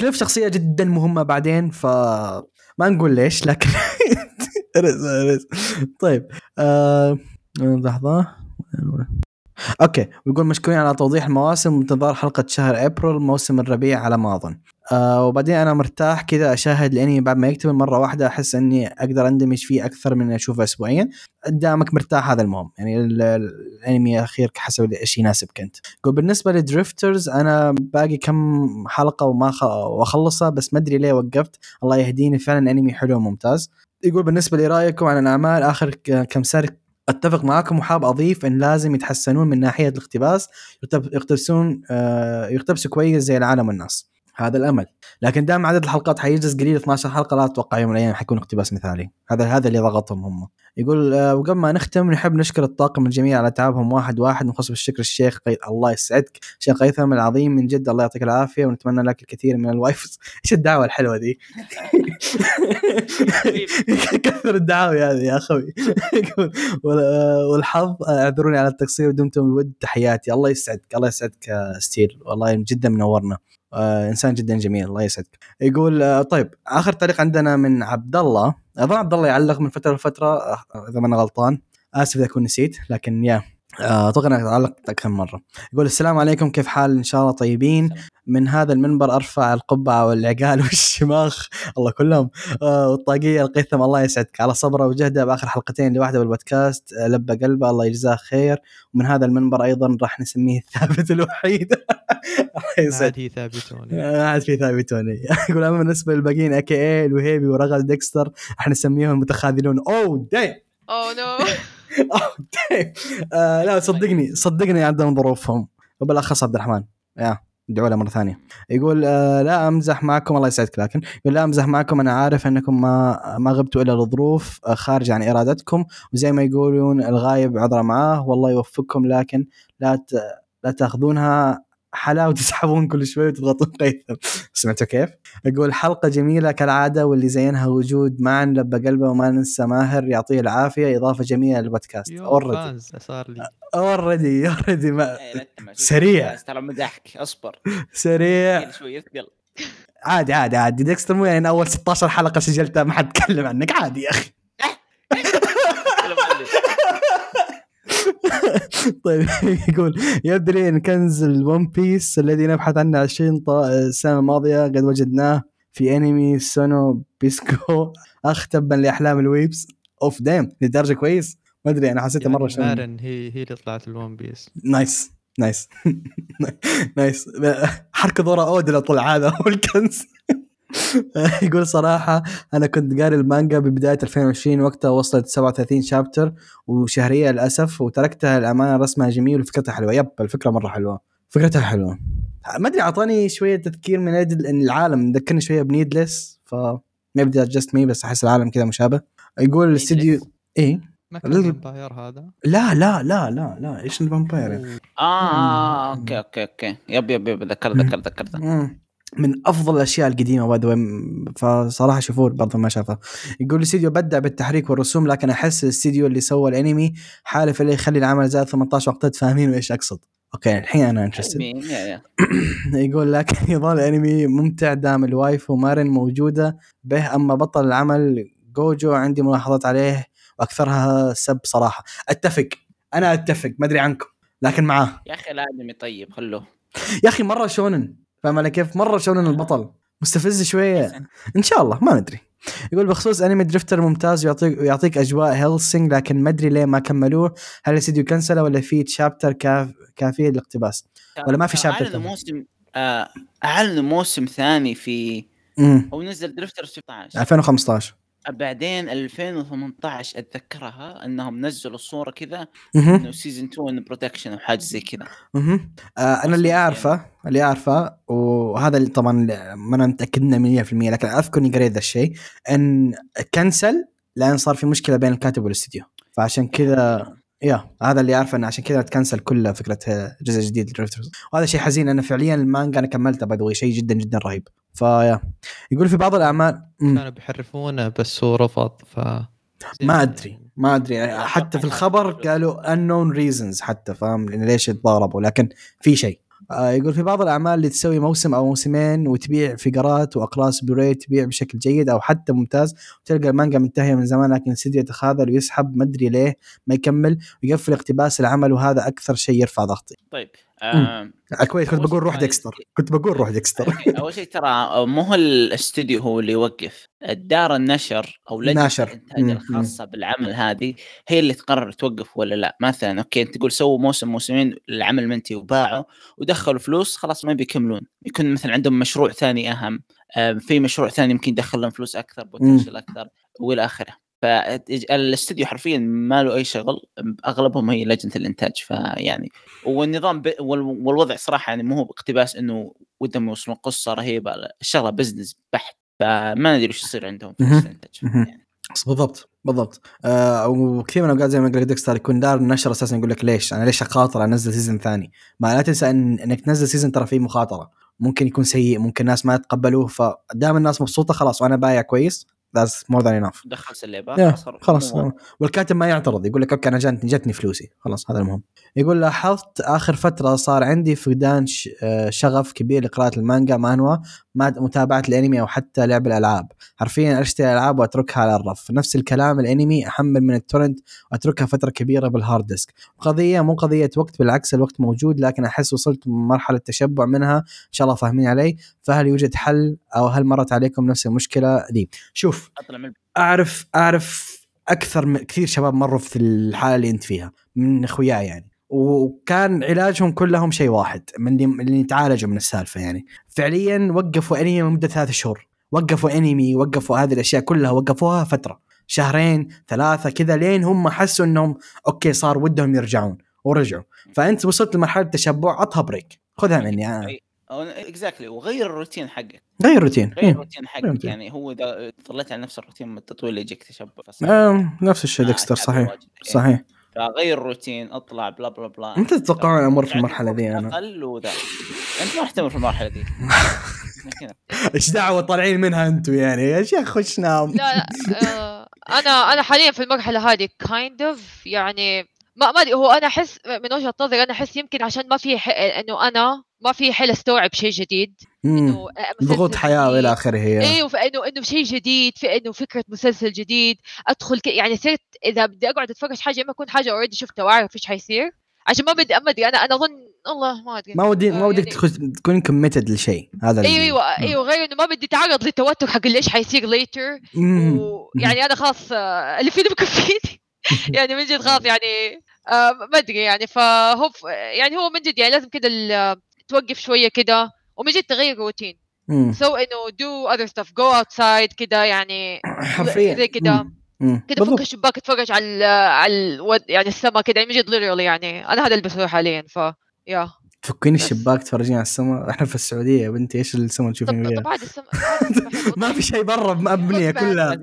كليف شخصية جدا مهمة بعدين ف ما نقول ليش لكن طيب آه... لحظة. okay ويقول مشكورين على توضيح المواسم وانتظار حلقة شهر أبريل موسم الربيع على ما اظن آه وبعدين أنا مرتاح كذا أشاهد الانمي بعد ما يكتمل مرة واحدة أحس إني أقدر أندمج فيه أكثر من أشوفه اسبوعيا. دامك مرتاح هذا المهم. يعني الأنمي الأخير حسب إيش يناسبك أنت. يقول بالنسبة لدريفترز أنا باقي كم حلقة وما وأخلصها بس ما أدري ليه وقفت. الله يهديني فعلا أنمي حلو وممتاز. يقول بالنسبة لرايكم عن الأعمال آخر كم سنه أتفق معاكم وحاب أضيف إن لازم يتحسنون من ناحية الاقتباس. يقتبسون آه يقتبسوا كويس زي العالم والناس. هذا الأمل. لكن دام عدد الحلقات حيجلس قليل 12 حلقة لا أتوقع يوم من الأيام حيكون اقتباس مثالي. هذا هذا اللي ضغطهم هم. يقول آه وقبل ما نختم نحب نشكر الطاقم الجميع على تعبهم واحد واحد نخص بالشكر الشيخ قي... الله يسعدك. شيخ قيثم العظيم من جد الله يعطيك العافية ونتمنى لك الكثير من الوايفز إيش الدعوة الحلوة دي؟ كثر الدعاوي هذه يا أخوي. والحظ اعذروني على التقصير ودمتم بود تحياتي. الله يسعدك الله يسعدك ستيل. والله جدا منورنا. آه إنسان جدا جميل الله يسعدك. يقول آه طيب آخر تعليق عندنا من عبد الله. أظن عبد الله يعلق من فترة لفترة آه، إذا ما أنا غلطان. آسف إذا كنت نسيت لكن يا. أتوقع إنك تعلقت أكثر من مرة. يقول السلام عليكم كيف حال؟ إن شاء الله طيبين. من هذا المنبر أرفع القبعة والعقال والشماخ الله كلهم. آه والطاقية القيثم. الله يسعدك. على صبره وجهده بآخر حلقتين لوحده بالبودكاست. آه لبى قلبه. الله يجزاه خير. ومن هذا المنبر أيضا راح نسميه الثابت الوحيد. الله عاد هي ثابتوني. ما عاد في ثابتوني. يقول أما بالنسبة للباقيين a.k.a. الوهيبي ورغد ديكستر راح نسميهم المتخاذلون. اوه دايم oh no آه لا صدقني صدقني عندهم ظروفهم وبالأخص عبد الرحمن. يا ادعوا له مرة ثانية. يقول آه لا أمزح معكم الله يسعدك لكن يقول لا أمزح معكم أنا عارف أنكم ما ما غبتوا الا لظروف آه، خارجه عن إرادتكم. وزي ما يقولون الغايب عذره معاه والله يوفقكم لكن لا لا تأخذونها حلاوة وتسحبون كل شوي وتضغطون قيثم. سمعتوا كيف؟ أقول حلقة جميلة كالعادة واللي زينها وجود معا لبى قلبه وما ننسى ماهر يعطيه العافية إضافة جميلة للبودكاست. اوريدي صار لي. already already ما سريع. ترى مدحك اصبر. سريع. شوي اثقل عادي عادي عادي. ديكستر مو يعني أول 16 حلقة سجلتها ما حد تكلم عنك. عادي يا أخي. طيب يقول يبدو لي إن كنز الون بيس الذي نبحث عنه 20 السنة الماضيه قد وجدناه في أنمي سونو بيسكو. أخ تبا لأحلام ال weebs. أوف damn لدرجة كويس. ما أدري أنا حسيتها مرة شوي مارن هي هي اللي طلعت الون بيس. نايس نايس. نايس. حركة ضوء اود اللي طلع هذا هو الكنز. يقول صراحة أنا كنت قاري المانجا ببداية 2020 وقتها وصلت 37 chapter وشهرية للأسف وتركتها الأمانة رسمها جميل وفكرتها حلوة. yep الفكرة مرة حلوة. فكرتها حلوة. ما أدري أعطاني شوية تذكير من أجل إن العالم ذكرني شوية بنيدلس ف ما بدي جاست مي بس أحس العالم كذا مشابه. يقول الاستديو إيه؟ ما كان الفامباير هذا؟ لا لا لا لا لا. إيش الفامباير آه, آه أوكي أوكي أوكي. يب يب يب ذكر ذكر ذكرت. من أفضل الأشياء القديمة باي فصراحة شوفوه برضه ما شافه يقول الاستديو بدع بالتحريك والرسوم لكن أحس الاستديو اللي سوى الأنمي حالف اللي يخلي العمل زاد 18 وقتات فاهمين إيش أقصد. أوكي الحين أنا انترستد يقول لكن يظل الأنمي ممتع دام ال waifu مارن موجودة به أما بطل العمل جوجو عندي ملاحظات عليه وأكثرها سب صراحة. أتفق أنا أتفق ما أدري عنكم لكن معاه. يا أخي الادمي طيب خلوه. يا أخي مرة shonen. فاهم علي كيف؟ مرة shonen البطل. مستفز شوية. إن شاء الله ما ندري. يقول بخصوص أنمي درفتر ممتاز ويعطيك يعطيك أجواء هيلسينج لكن ما أدري ليه ما كملوه. هل الاستديو كنسله ولا في chapter كاف كافية للاقتباس؟ ولا ما في chapter أعلنوا موسم آه، أعلنوا موسم ثاني في هو نزل درفتر 16 2015 بعدين 2018 أتذكرها إنهم نزلوا الصورة كذا إنه season 2 production أو حاجة زي كذا. أها آه أنا اللي اعرفه يعني. اللي أعرفه وهذا طبعا ما أنا متأكد منه 100% لكن أذكر إني قريت ذا الشيء إن كنسل لأن صار في مشكلة بين الكاتب والاستديو فعشان كذا yeah هذا اللي أعرفه إنه عشان كذا تكنسل كل فكرة جزء جديد لدريفترز وهذا شيء حزين أنا فعليا المانجا أنا كملتها باي شيء جدا جدا رهيب. ف yeah يقول في بعض الأعمال كانوا بيحرفونه بس هو رفض ف ما أدري ما أدري. حتى في الخبر قالوا unknown reasons حتى فاهم؟ ليش يتضاربوا؟ لكن في شيء. آه يقول في بعض الأعمال اللي تسوي موسم أو موسمين وتبيع فقرات وأقراص بوري تبيع بشكل جيد أو حتى ممتاز وتلقى المانجا منتهية من زمان لكن الاستديو يتخاذل ويسحب ما أدري ليه ما يكمل ويقفل اقتباس العمل وهذا أكثر شيء يرفع ضغطي. طيب آه كويس. كنت بقول روح ديكستر. كنت بقول روح ديكستر. أول شيء ترى مو هو الاستديو هو اللي يوقف. الدار النشر أو لجنة الإنتاج الخاصة بالعمل هذه هي اللي تقرر توقف ولا لا. مثلا أوكي أنت تقول سووا موسم موسمين العمل منتهي وباعوا ودخلوا فلوس خلاص ما بيكملون. يكون مثلا عندهم مشروع ثاني أهم. في مشروع ثاني يمكن يدخل لهم فلوس أكثر potential أكثر وإلى آخره. فالاستديو حرفيا ما له أي شغل أغلبهم هي لجنه الإنتاج فيعني والنظام ب... والوضع صراحة يعني مو هو اقتباس إنه ودهم يوصلون قصة رهيبة الشغله business بحت فما ندري وش يصير عندهم في الإنتاج يعني. بالضبط بالضبط. آه وكثير من الاوقات زي ما قلت ديكستر يكون دار النشر أساسا يقول لك ليش؟ أنا ليش اخاطر أنزل season ثاني؟ ما لا تنسى إن إنك تنزل season ترى فيه مخاطرة ممكن يكون سيء ممكن الناس ما يتقبلوه فدام الناس مبسوطة خلاص وأنا بايع كويس that's more than enough دخل سليبه خلاص والكاتب ما يعترض يقول لك okay أنا جاتني جتني فلوسي خلاص هذا المهم. يقول لاحظت آخر فترة صار عندي فقدان آه، شغف كبير لقراءة المانجا مانوا. متابعة الأنمي أو حتى لعب الألعاب. حرفيا اشتري العاب وأتركها على الرف. نفس الكلام الأنمي احمل من ال torrent وأتركها فترة كبيرة بال hard disk. قضية مو قضية وقت بالعكس الوقت موجود لكن أحس وصلت مرحلة تشبع منها. إن شاء الله فاهمين علي. فهل يوجد حل أو هل مرت عليكم نفس المشكلة؟ دي. شوف أعرف أعرف أكثر من كثير شباب مروا في الحالة اللي أنت فيها من إخوياي يعني. وكان علاجهم كلهم شيء واحد من اللي يتعالجوا من السالفة يعني. فعليا وقفوا أنمي لمدة ثلاث شهور. وقفوا أنمي وقفوا هذه الأشياء كلها وقفوها فترة. شهرين ثلاثة كذا لين هم حسوا إنهم okay صار ودهم يرجعون ورجعوا. فأنت وصلت لمرحلة التشبع عطها break. خذها مني أنا exactly وغير الروتين حقك. غير الروتين. غير الروتين حقك. يعني هو إذا ظليت على نفس الروتين من التطوير يجيك تشبع. آه نفس الشيء ديكستر صحيح. صحيح. فغير روتين اطلع بلا بلا بلا. أنت تتوقع أمر في المرحلة ذي أنا؟ أقل وذا. أنت ما راح في المرحلة ذي إيش دعوة طالعين منها أنتم يعني؟ يا شيخ خش نام. لا لا آه أنا أنا حاليا في المرحلة هذه kind of يعني ما ما هو أنا أحس من وجهة نظري أنا أحس يمكن عشان ما في إنه أنا ما في حيل أستوعب شيء جديد. إنه ضغوط حياة والى آخره أيوه فانه إنه شيء جديد في إنه فكرة مسلسل جديد. أدخل ك... يعني صرت إذا بدي أقعد أتفرج حاجة اما أكون حاجة already شفتها وأعرف إيش حيصير. عشان ما بدي ما أدري أنا أنا أظن الله ما أدري. ما ودي ما ودك يعني... تكون committed لشيء هذا أيوه أيوه أيوه غير إنه ما بدي أتعرض للتوتر حق إيش حيصير later ويعني أنا خلاص آه، اللي فيني يعني من جد خلاص يعني آه ما أدري يعني. فهو يعني هو من جد يعني لازم كذا توقف شوية كده. ومن جد تغير روتين so إنه do other stuff go outside كذا يعني حرفيا. زي كذا كذا فك الشباك اتفرج على على يعني السما كذا يعني من جد يعني أنا هذا اللي بسويه حاليا. ف يا تفكين الشباك تفرجين على السماء. إحنا في السعودية يا بنتي إيش السماء تشوفين فيها؟ طب عادي السماء ما في شيء برا مبنيه كلها.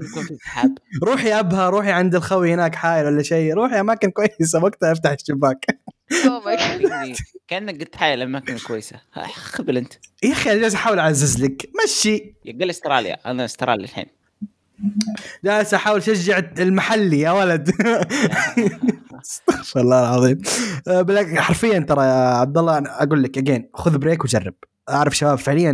روحي أبها روحي عند الخوي هناك حايل ولا شيء. روحي أماكن كويسة. وقتها أفتح الشباك. كأنك قلت حايل أماكن كويسة. خبل أنت. يا أخي أنا جالس أحاول أعزز لك. مشي. قل استراليا. أنا استراليا الحين. جالس أحاول أشجع المحلي يا ولد. استغفر الله العظيم. بالك حرفيا ترى يا عبد الله أقول لك اجين خذ بريك وجرب. أعرف شباب فعليا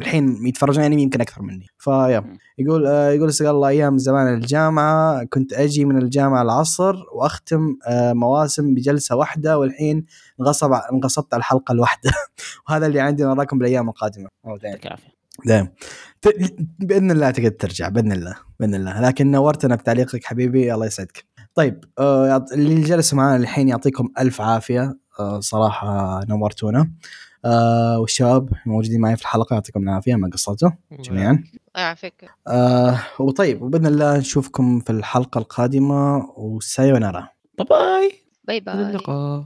الحين يتفرجون انمي يمكن أكثر مني. فيا يقول آه يقول الله أيام زمان الجامعة كنت أجي من الجامعة العصر وأختم آه مواسم بجلسة واحدة والحين انغصب انغصبت على الحلقة الواحدة. وهذا اللي عندي نراكم بالأيام القادمة. يعطيك العافية. دايم. بإذن الله تقدر ترجع بإذن الله. بإذن الله. لكن نورتنا بتعليقك حبيبي الله يسعدك. طيب آه اللي جلسوا معنا الحين يعطيكم ألف عافية. آه صراحة نورتونا. آه والشباب الموجودين معي في الحلقة يعطيكم العافية ما قصرتوا؟ جميعا. الله يعافيك. آه وطيب وبإذن الله نشوفكم في الحلقة القادمة و さようなら. bye bye. إلى اللقاء.